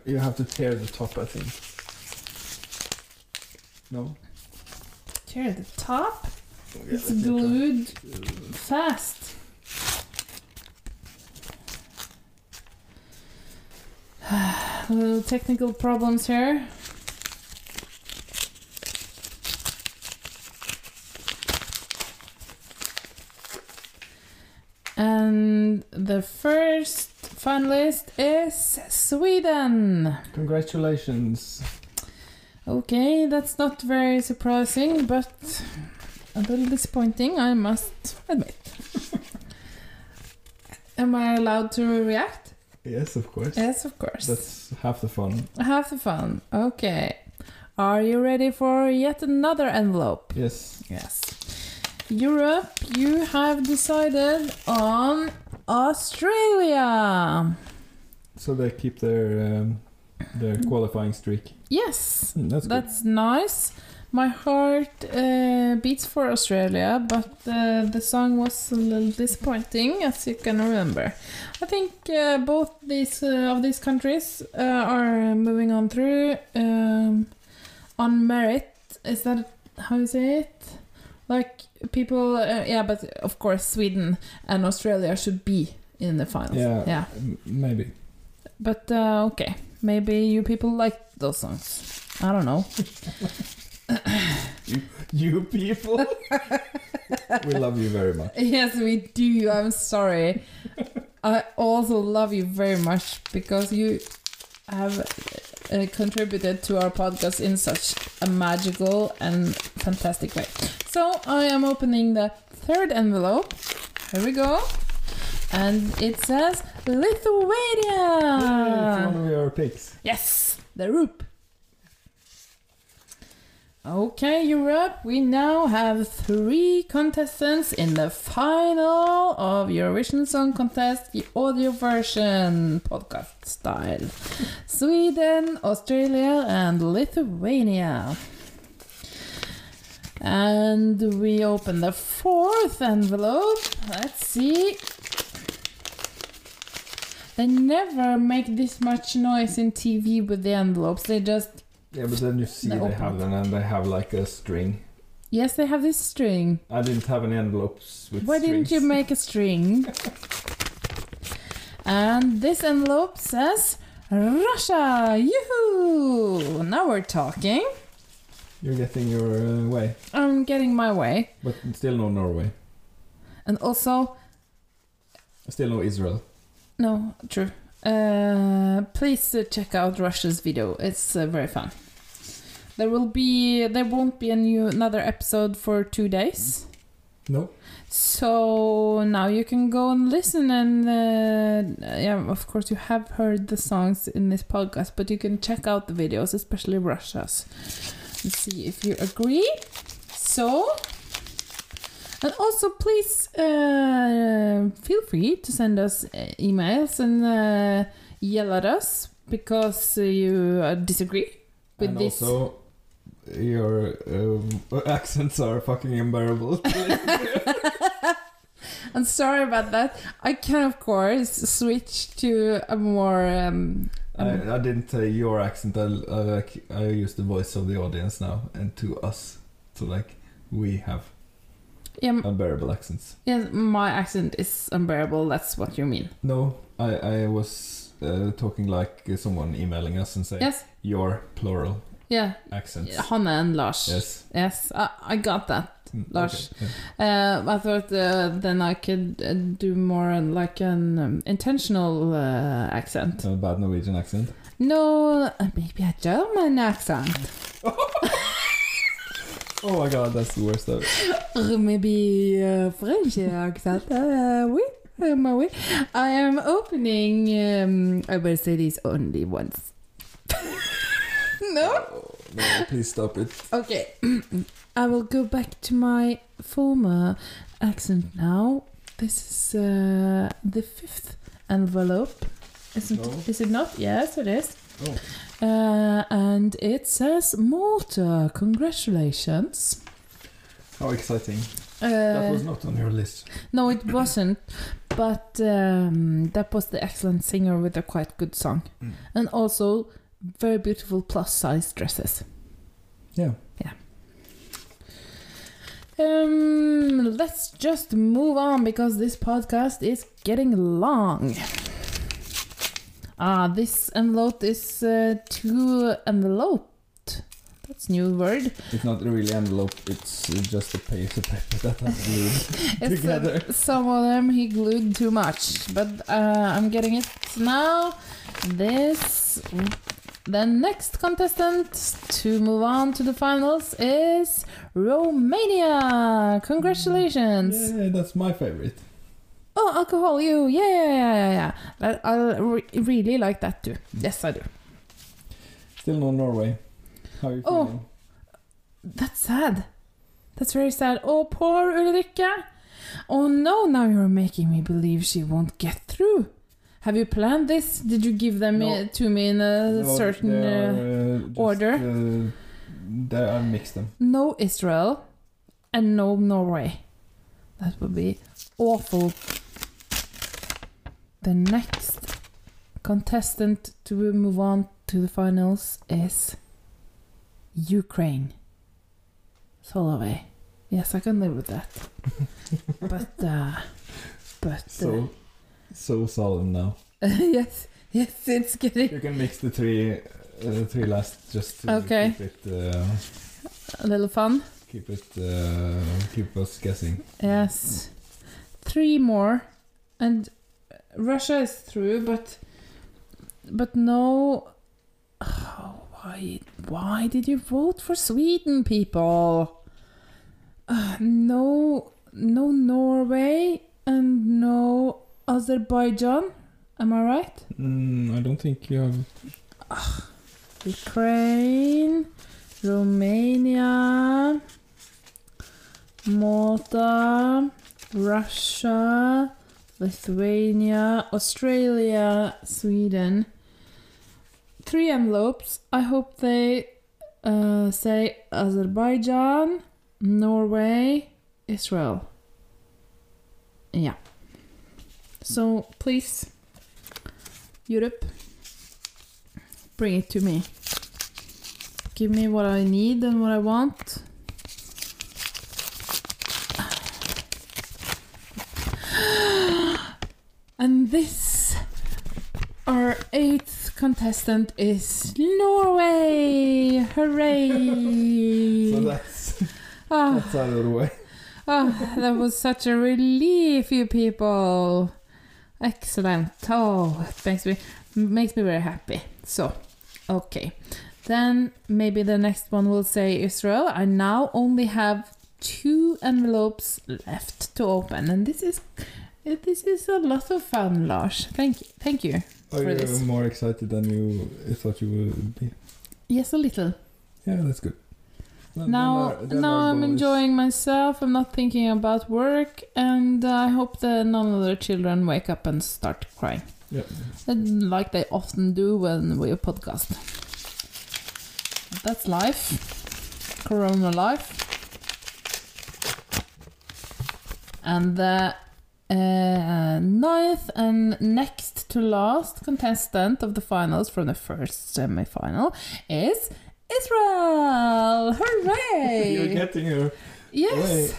You have to tear the top, I think. No. Tear the top. Yeah, It's let me try. glued uh, fast. Little technical problems here. The first finalist is Sweden. Congratulations. Okay, that's not very surprising, but a little disappointing, I must admit. Am I allowed to react? Yes, of course. Yes, of course. That's half the fun. Half the fun. Okay. Are you ready for yet another envelope? Yes. Yes. Europe, you have decided on Australia. So they keep their um, their qualifying streak. Yes, Hmm, that's good. that's nice. My heart uh, beats for Australia, but uh, the song was a little disappointing, as you can remember. I think uh, both these uh, of these countries uh, are moving on through um, on merit. Is that how you say it? Like people, uh, yeah, but of course Sweden and Australia should be in the finals. Yeah. yeah. Maybe. But uh, okay, maybe you people like those songs. I don't know. You, you people. we love you very much. yes, we do. I'm sorry. I also love you very much because you have uh, contributed to our podcast in such a magical and fantastic way. So I am opening the third envelope. Here we go. And it says Lithuania. It's one of your picks. Yes, the roop. Okay, Europe, we now have three contestants in the final of Eurovision Song Contest, the audio version, podcast style. Sweden, Australia, and Lithuania. And we open the fourth envelope. Let's see. They never make this much noise in TV with the envelopes. They just Yeah, but then you see They open have them and they have like a string. Yes, they have this string. I didn't have any envelopes with Why didn't you make a string? and this envelope says Russia. Yoo-hoo! Now we're talking. You're getting your uh, way, I'm getting my way. but still no Norway. And also, Still no Israel. no, true. Uh, please uh, check out Russia's video. It's uh, very fun. There will be there won't be a new another episode for two days. No. So now you can go and listen and uh, yeah, of course you have heard the songs in this podcast, but you can check out the videos, especially Russia's, and see if you agree. So, and also please uh, feel free to send us uh, emails and uh, yell at us because uh, you uh, disagree with and this. also, your um, accents are fucking unbearable. I'm sorry about that. I can, of course, switch to a more. Um, um, I, I didn't say your accent. I, I like I use the voice of the audience now, and to us, so like we have yeah, unbearable accents. yeah, my accent is unbearable. That's what you mean. No, I I was uh, talking like someone emailing us and saying Yes. your plural Yeah, accents. Hanna and Lars. Yes. Yes, I, I got that, Mm, Lars. okay, Uh, I thought uh, then I could uh, do more like an um, intentional uh, accent. A bad Norwegian accent. No, maybe a German accent. Oh my god, that's the worst ever. Or maybe a French accent. Uh, oui, um, oui. I am opening. Um, I will say this only once. no. No, please stop it. Okay. I will go back to my former accent now. This is uh, the fifth envelope. Isn't No. is it not? Yes, it is. Oh. Uh, and it says Malta. Congratulations. How exciting. Uh, that was not on your list. No, it wasn't. But um, that was the excellent singer with a quite good song, Mm. and also very beautiful plus size dresses. Yeah. Yeah. Um, let's just move on because this podcast is getting long. Ah, this envelope is uh, too enveloped. That's new word. It's not really envelope, it's uh, just a piece of paper that has glued It's, together. uh, some of them he glued too much, but uh, I'm getting it now. This. The next contestant to move on to the finals is Romania. Congratulations! Yeah, that's my favorite. Oh, alcohol, you, yeah, yeah, yeah, yeah, yeah. That- I re- really like that too. Yes, I do. Still no Norway. How are you Oh. feeling? That's sad. That's very sad. Oh, poor Ulrikke. Oh no, now you're making me believe she won't get through. Have you planned this? Did you give them No. uh, to me in a No, certain are, uh, uh, just, order? Uh, they are mixed them. no Israel and no Norway? That would be awful. The next contestant to move on to the finals is Ukraine. Solovey. Yes, I can live with that. but, uh, but, So, so solemn now. yes, yes, it's getting You can mix the three, uh, three last just to Okay. keep it, uh, a little fun. keep it, uh, keep us guessing. Yes. Three more. And Russia is through, but but no oh, why why did you vote for Sweden, people? Uh, no no Norway and no Azerbaijan. Am I right? Mm, I don't think you have. Ukraine, Romania, Malta, Russia, Lithuania, Australia, Sweden. Three envelopes. I hope they uh, say Azerbaijan, Norway, Israel. Yeah. So please, Europe, bring it to me. Give me what I need and what I want. And this, our eighth contestant is Norway! Hooray! So that's Ah. that's out of the way. Oh, that was such a relief, you people. Excellent. Oh, it makes me makes me very happy. So, okay. Then maybe the next one will say Israel. I now only have two envelopes left to open, and this is this is a lot of fun, Lars. Thank you, thank you Are for you this. more excited than you thought you would be? Yes, a little. Yeah, that's good. Then- now, then our- then now I'm enjoying myself. I'm not thinking about work, and I hope that none of the children wake up and start crying, Yeah. Like they often do when we podcast. That's life, Corona life. And the uh, ninth and next to last contestant of the finals from the first semi-final is Israel! Hooray! You're getting her. Yes. Way.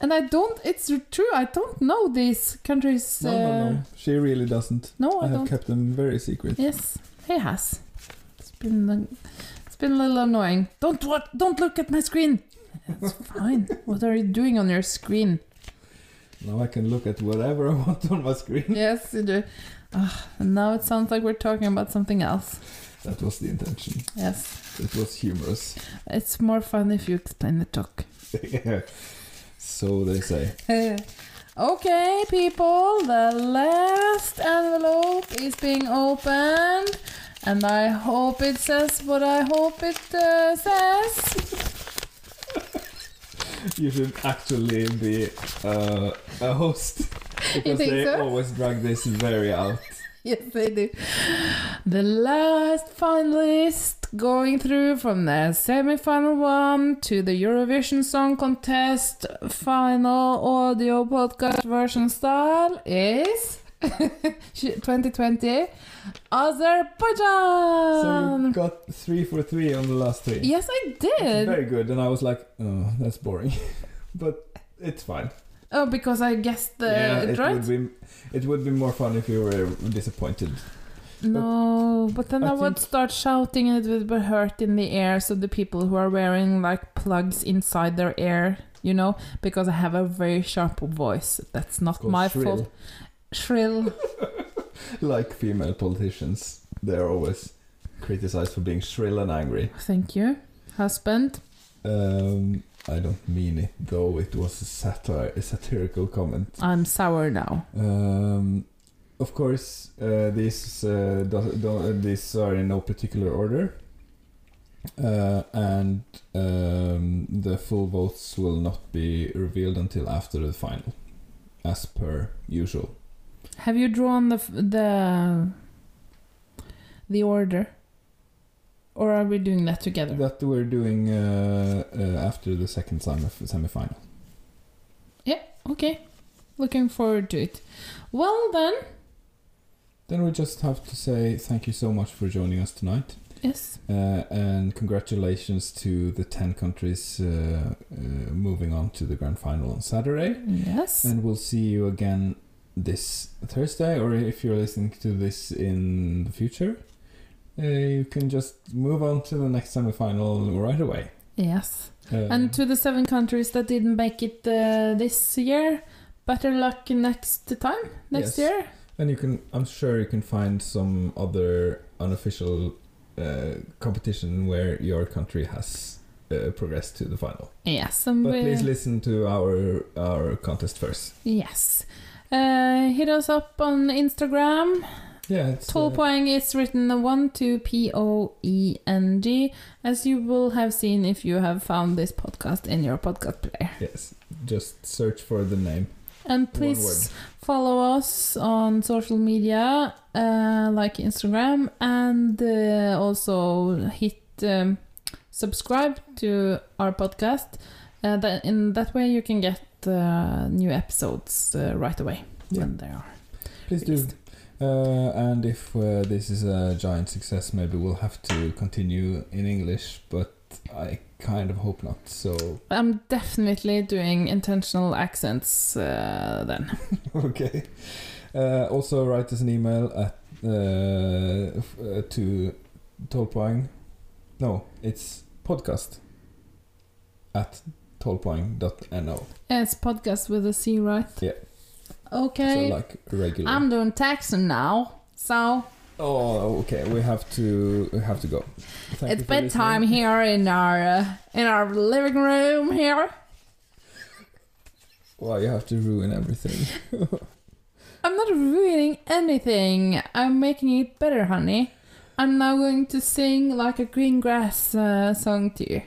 And I don't, it's true, I don't know these countries. No, uh, no, no. She really doesn't. No, I have don't. kept them very secret. Yes, he has. It's been, uh, it's been a little annoying. Don't what? Don't look at my screen. It's fine. what are you doing on your screen? Now I can look at whatever I want on my screen. Yes, you do. Ah, and now it sounds like we're talking about something else. That was the intention. Yes, It was humorous. it's more fun if you explain the talk. yeah. So they say. okay, people, the last envelope is being opened, and I hope it says what I hope it uh, says. You should actually be uh, a host because they so? always drag this very out. yes, they do. The last finalist going through from the semi-final one to the Eurovision Song Contest final audio podcast version style is 2020 Azerbaijan. So you got three for three on the last three. yes, I did. very good, and I was like, oh, that's boring, but it's fine. Oh, because I guessed the yeah, it right. would be it would be more fun if you were disappointed. No, but then I I, would start shouting and it would be hurt in the ear. So the people who are wearing like plugs inside their ear, you know, because I have a very sharp voice. That's not my shrill. fault. Shrill. Like female politicians, they're always criticized for being shrill and angry. Thank you, husband. Um, I don't mean it though. It was a satire, a satirical comment. I'm sour now. Um, of course, uh, these uh, do, do, uh, these are in no particular order, uh, and um, the full votes will not be revealed until after the final, as per usual. Have you drawn the f- the the order, or are we doing that together? That we're doing uh, uh, after the second semi semi-final. Yeah. Okay. Looking forward to it. Well then. Then we just have to say thank you so much for joining us tonight. Yes. Uh, and congratulations to the 10 countries uh, uh, moving on to the grand final on Saturday. Yes. And we'll see you again this Thursday, or if you're listening to this in the future, uh, you can just move on to the next semifinal right away. Yes. Uh, And to the seven countries that didn't make it uh, this year, better luck next time, next Yes. year. And you can, I'm sure you can find some other unofficial uh, competition where your country has uh, progressed to the final. Yes, and But please listen to our our contest first. Yes. Uh, hit us up on Instagram. Yeah, it's, Tall uh, is written one two P O E N G, as you will have seen if you have found this podcast in your podcast player. Yes, just search for the name. And please follow us on social media, uh, like Instagram, and uh, also hit um, subscribe to our podcast. Uh, that in that way, you can get uh, new episodes uh, right away when they are. Please do. Uh, and if uh, this is a giant success, maybe we'll have to continue in English, but I kind of hope not. So, I'm definitely doing intentional accents uh, then. okay. Uh, also, write us an email at uh, f- uh, to Tolpoeng. No, it's podcast at tolpoeng.no. It's podcast with a C, right? Yeah. Okay. So like regular. I'm doing taxing now, so oh, okay. We have to we have to go. Thank it's bedtime listening. here in our uh, in our living room here. Wow, you have to ruin everything. I'm not ruining anything. I'm making it better, honey. I'm now going to sing like a green grass uh, song to you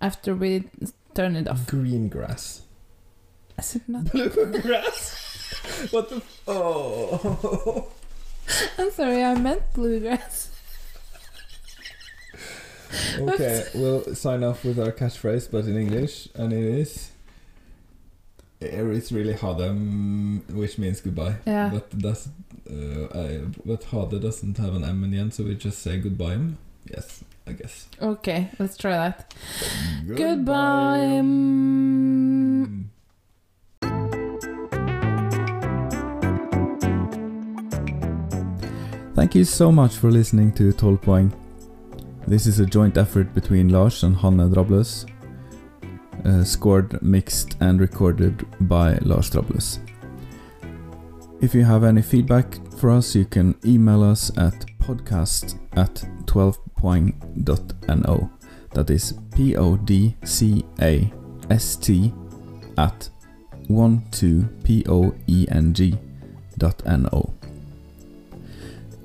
after we turn it off. Green grass. Is it not? Bluegrass. what the? F- oh. I'm sorry, I meant bluegrass. Okay, we'll sign off with our catchphrase, but in English, and it is. "Er, It's really hard, um, which means goodbye. Yeah. But that's uh, I, but hade doesn't have an M in the end, so we just say goodbye. Yes, I guess. Okay, let's try that. Goodbye. Goodbye. Thank you so much for listening to 12 Poeng. This is a joint effort between Lars and Hanne Drabløs, uh, scored, mixed, and recorded by Lars Drabløs. If you have any feedback for us, you can email us at podcast at 12poeng.no. That is P O D C A S T at 12poeng dot N-O.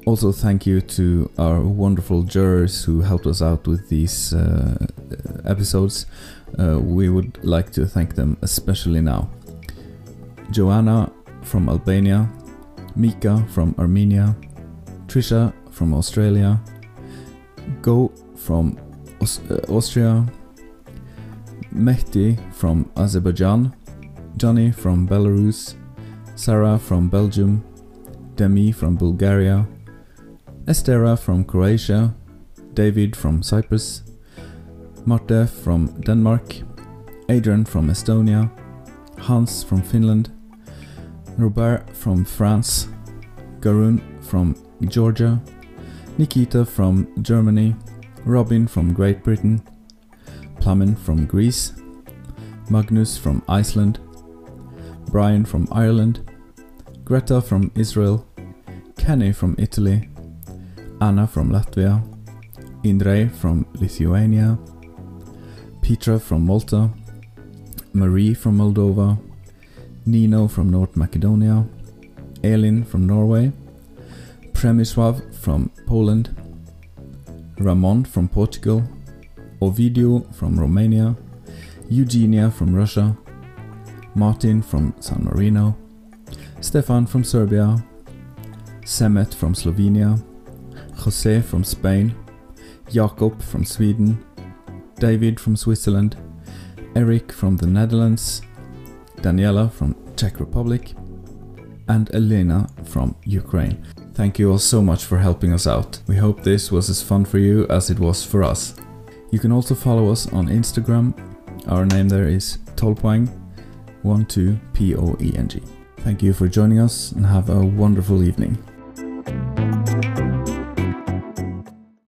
Also, thank you to our wonderful jurors who helped us out with these uh, episodes. Uh, we would like to thank them especially now. Joanna from Albania, Mika from Armenia, Trisha from Australia, Go from Aus- uh, Austria, Mehdi from Azerbaijan, Johnny from Belarus, Sarah from Belgium, Demi from Bulgaria, Estera from Croatia, David from Cyprus, Marte from Denmark, Adrian from Estonia, Hans from Finland, Robert from France, Garun from Georgia, Nikita from Germany, Robin from Great Britain, Plamen from Greece, Magnus from Iceland, Brian from Ireland, Greta from Israel, Kenny from Italy, Anna from Latvia, Indrei from Lithuania, Petra from Malta, Marie from Moldova, Nino from North Macedonia, Elin from Norway, Przemysław from Poland, Ramon from Portugal, Ovidio from Romania, Eugenia from Russia, Martin from San Marino, Stefan from Serbia, Semet from Slovenia, Jose from Spain, Jakob from Sweden, David from Switzerland, Eric from the Netherlands, Daniela from Czech Republic, and Elena from Ukraine. Thank you all so much for helping us out. We hope this was as fun for you as it was for us. You can also follow us on Instagram. Our name there is Tolpoeng, 12 P O E N G. Thank you for joining us and have a wonderful evening.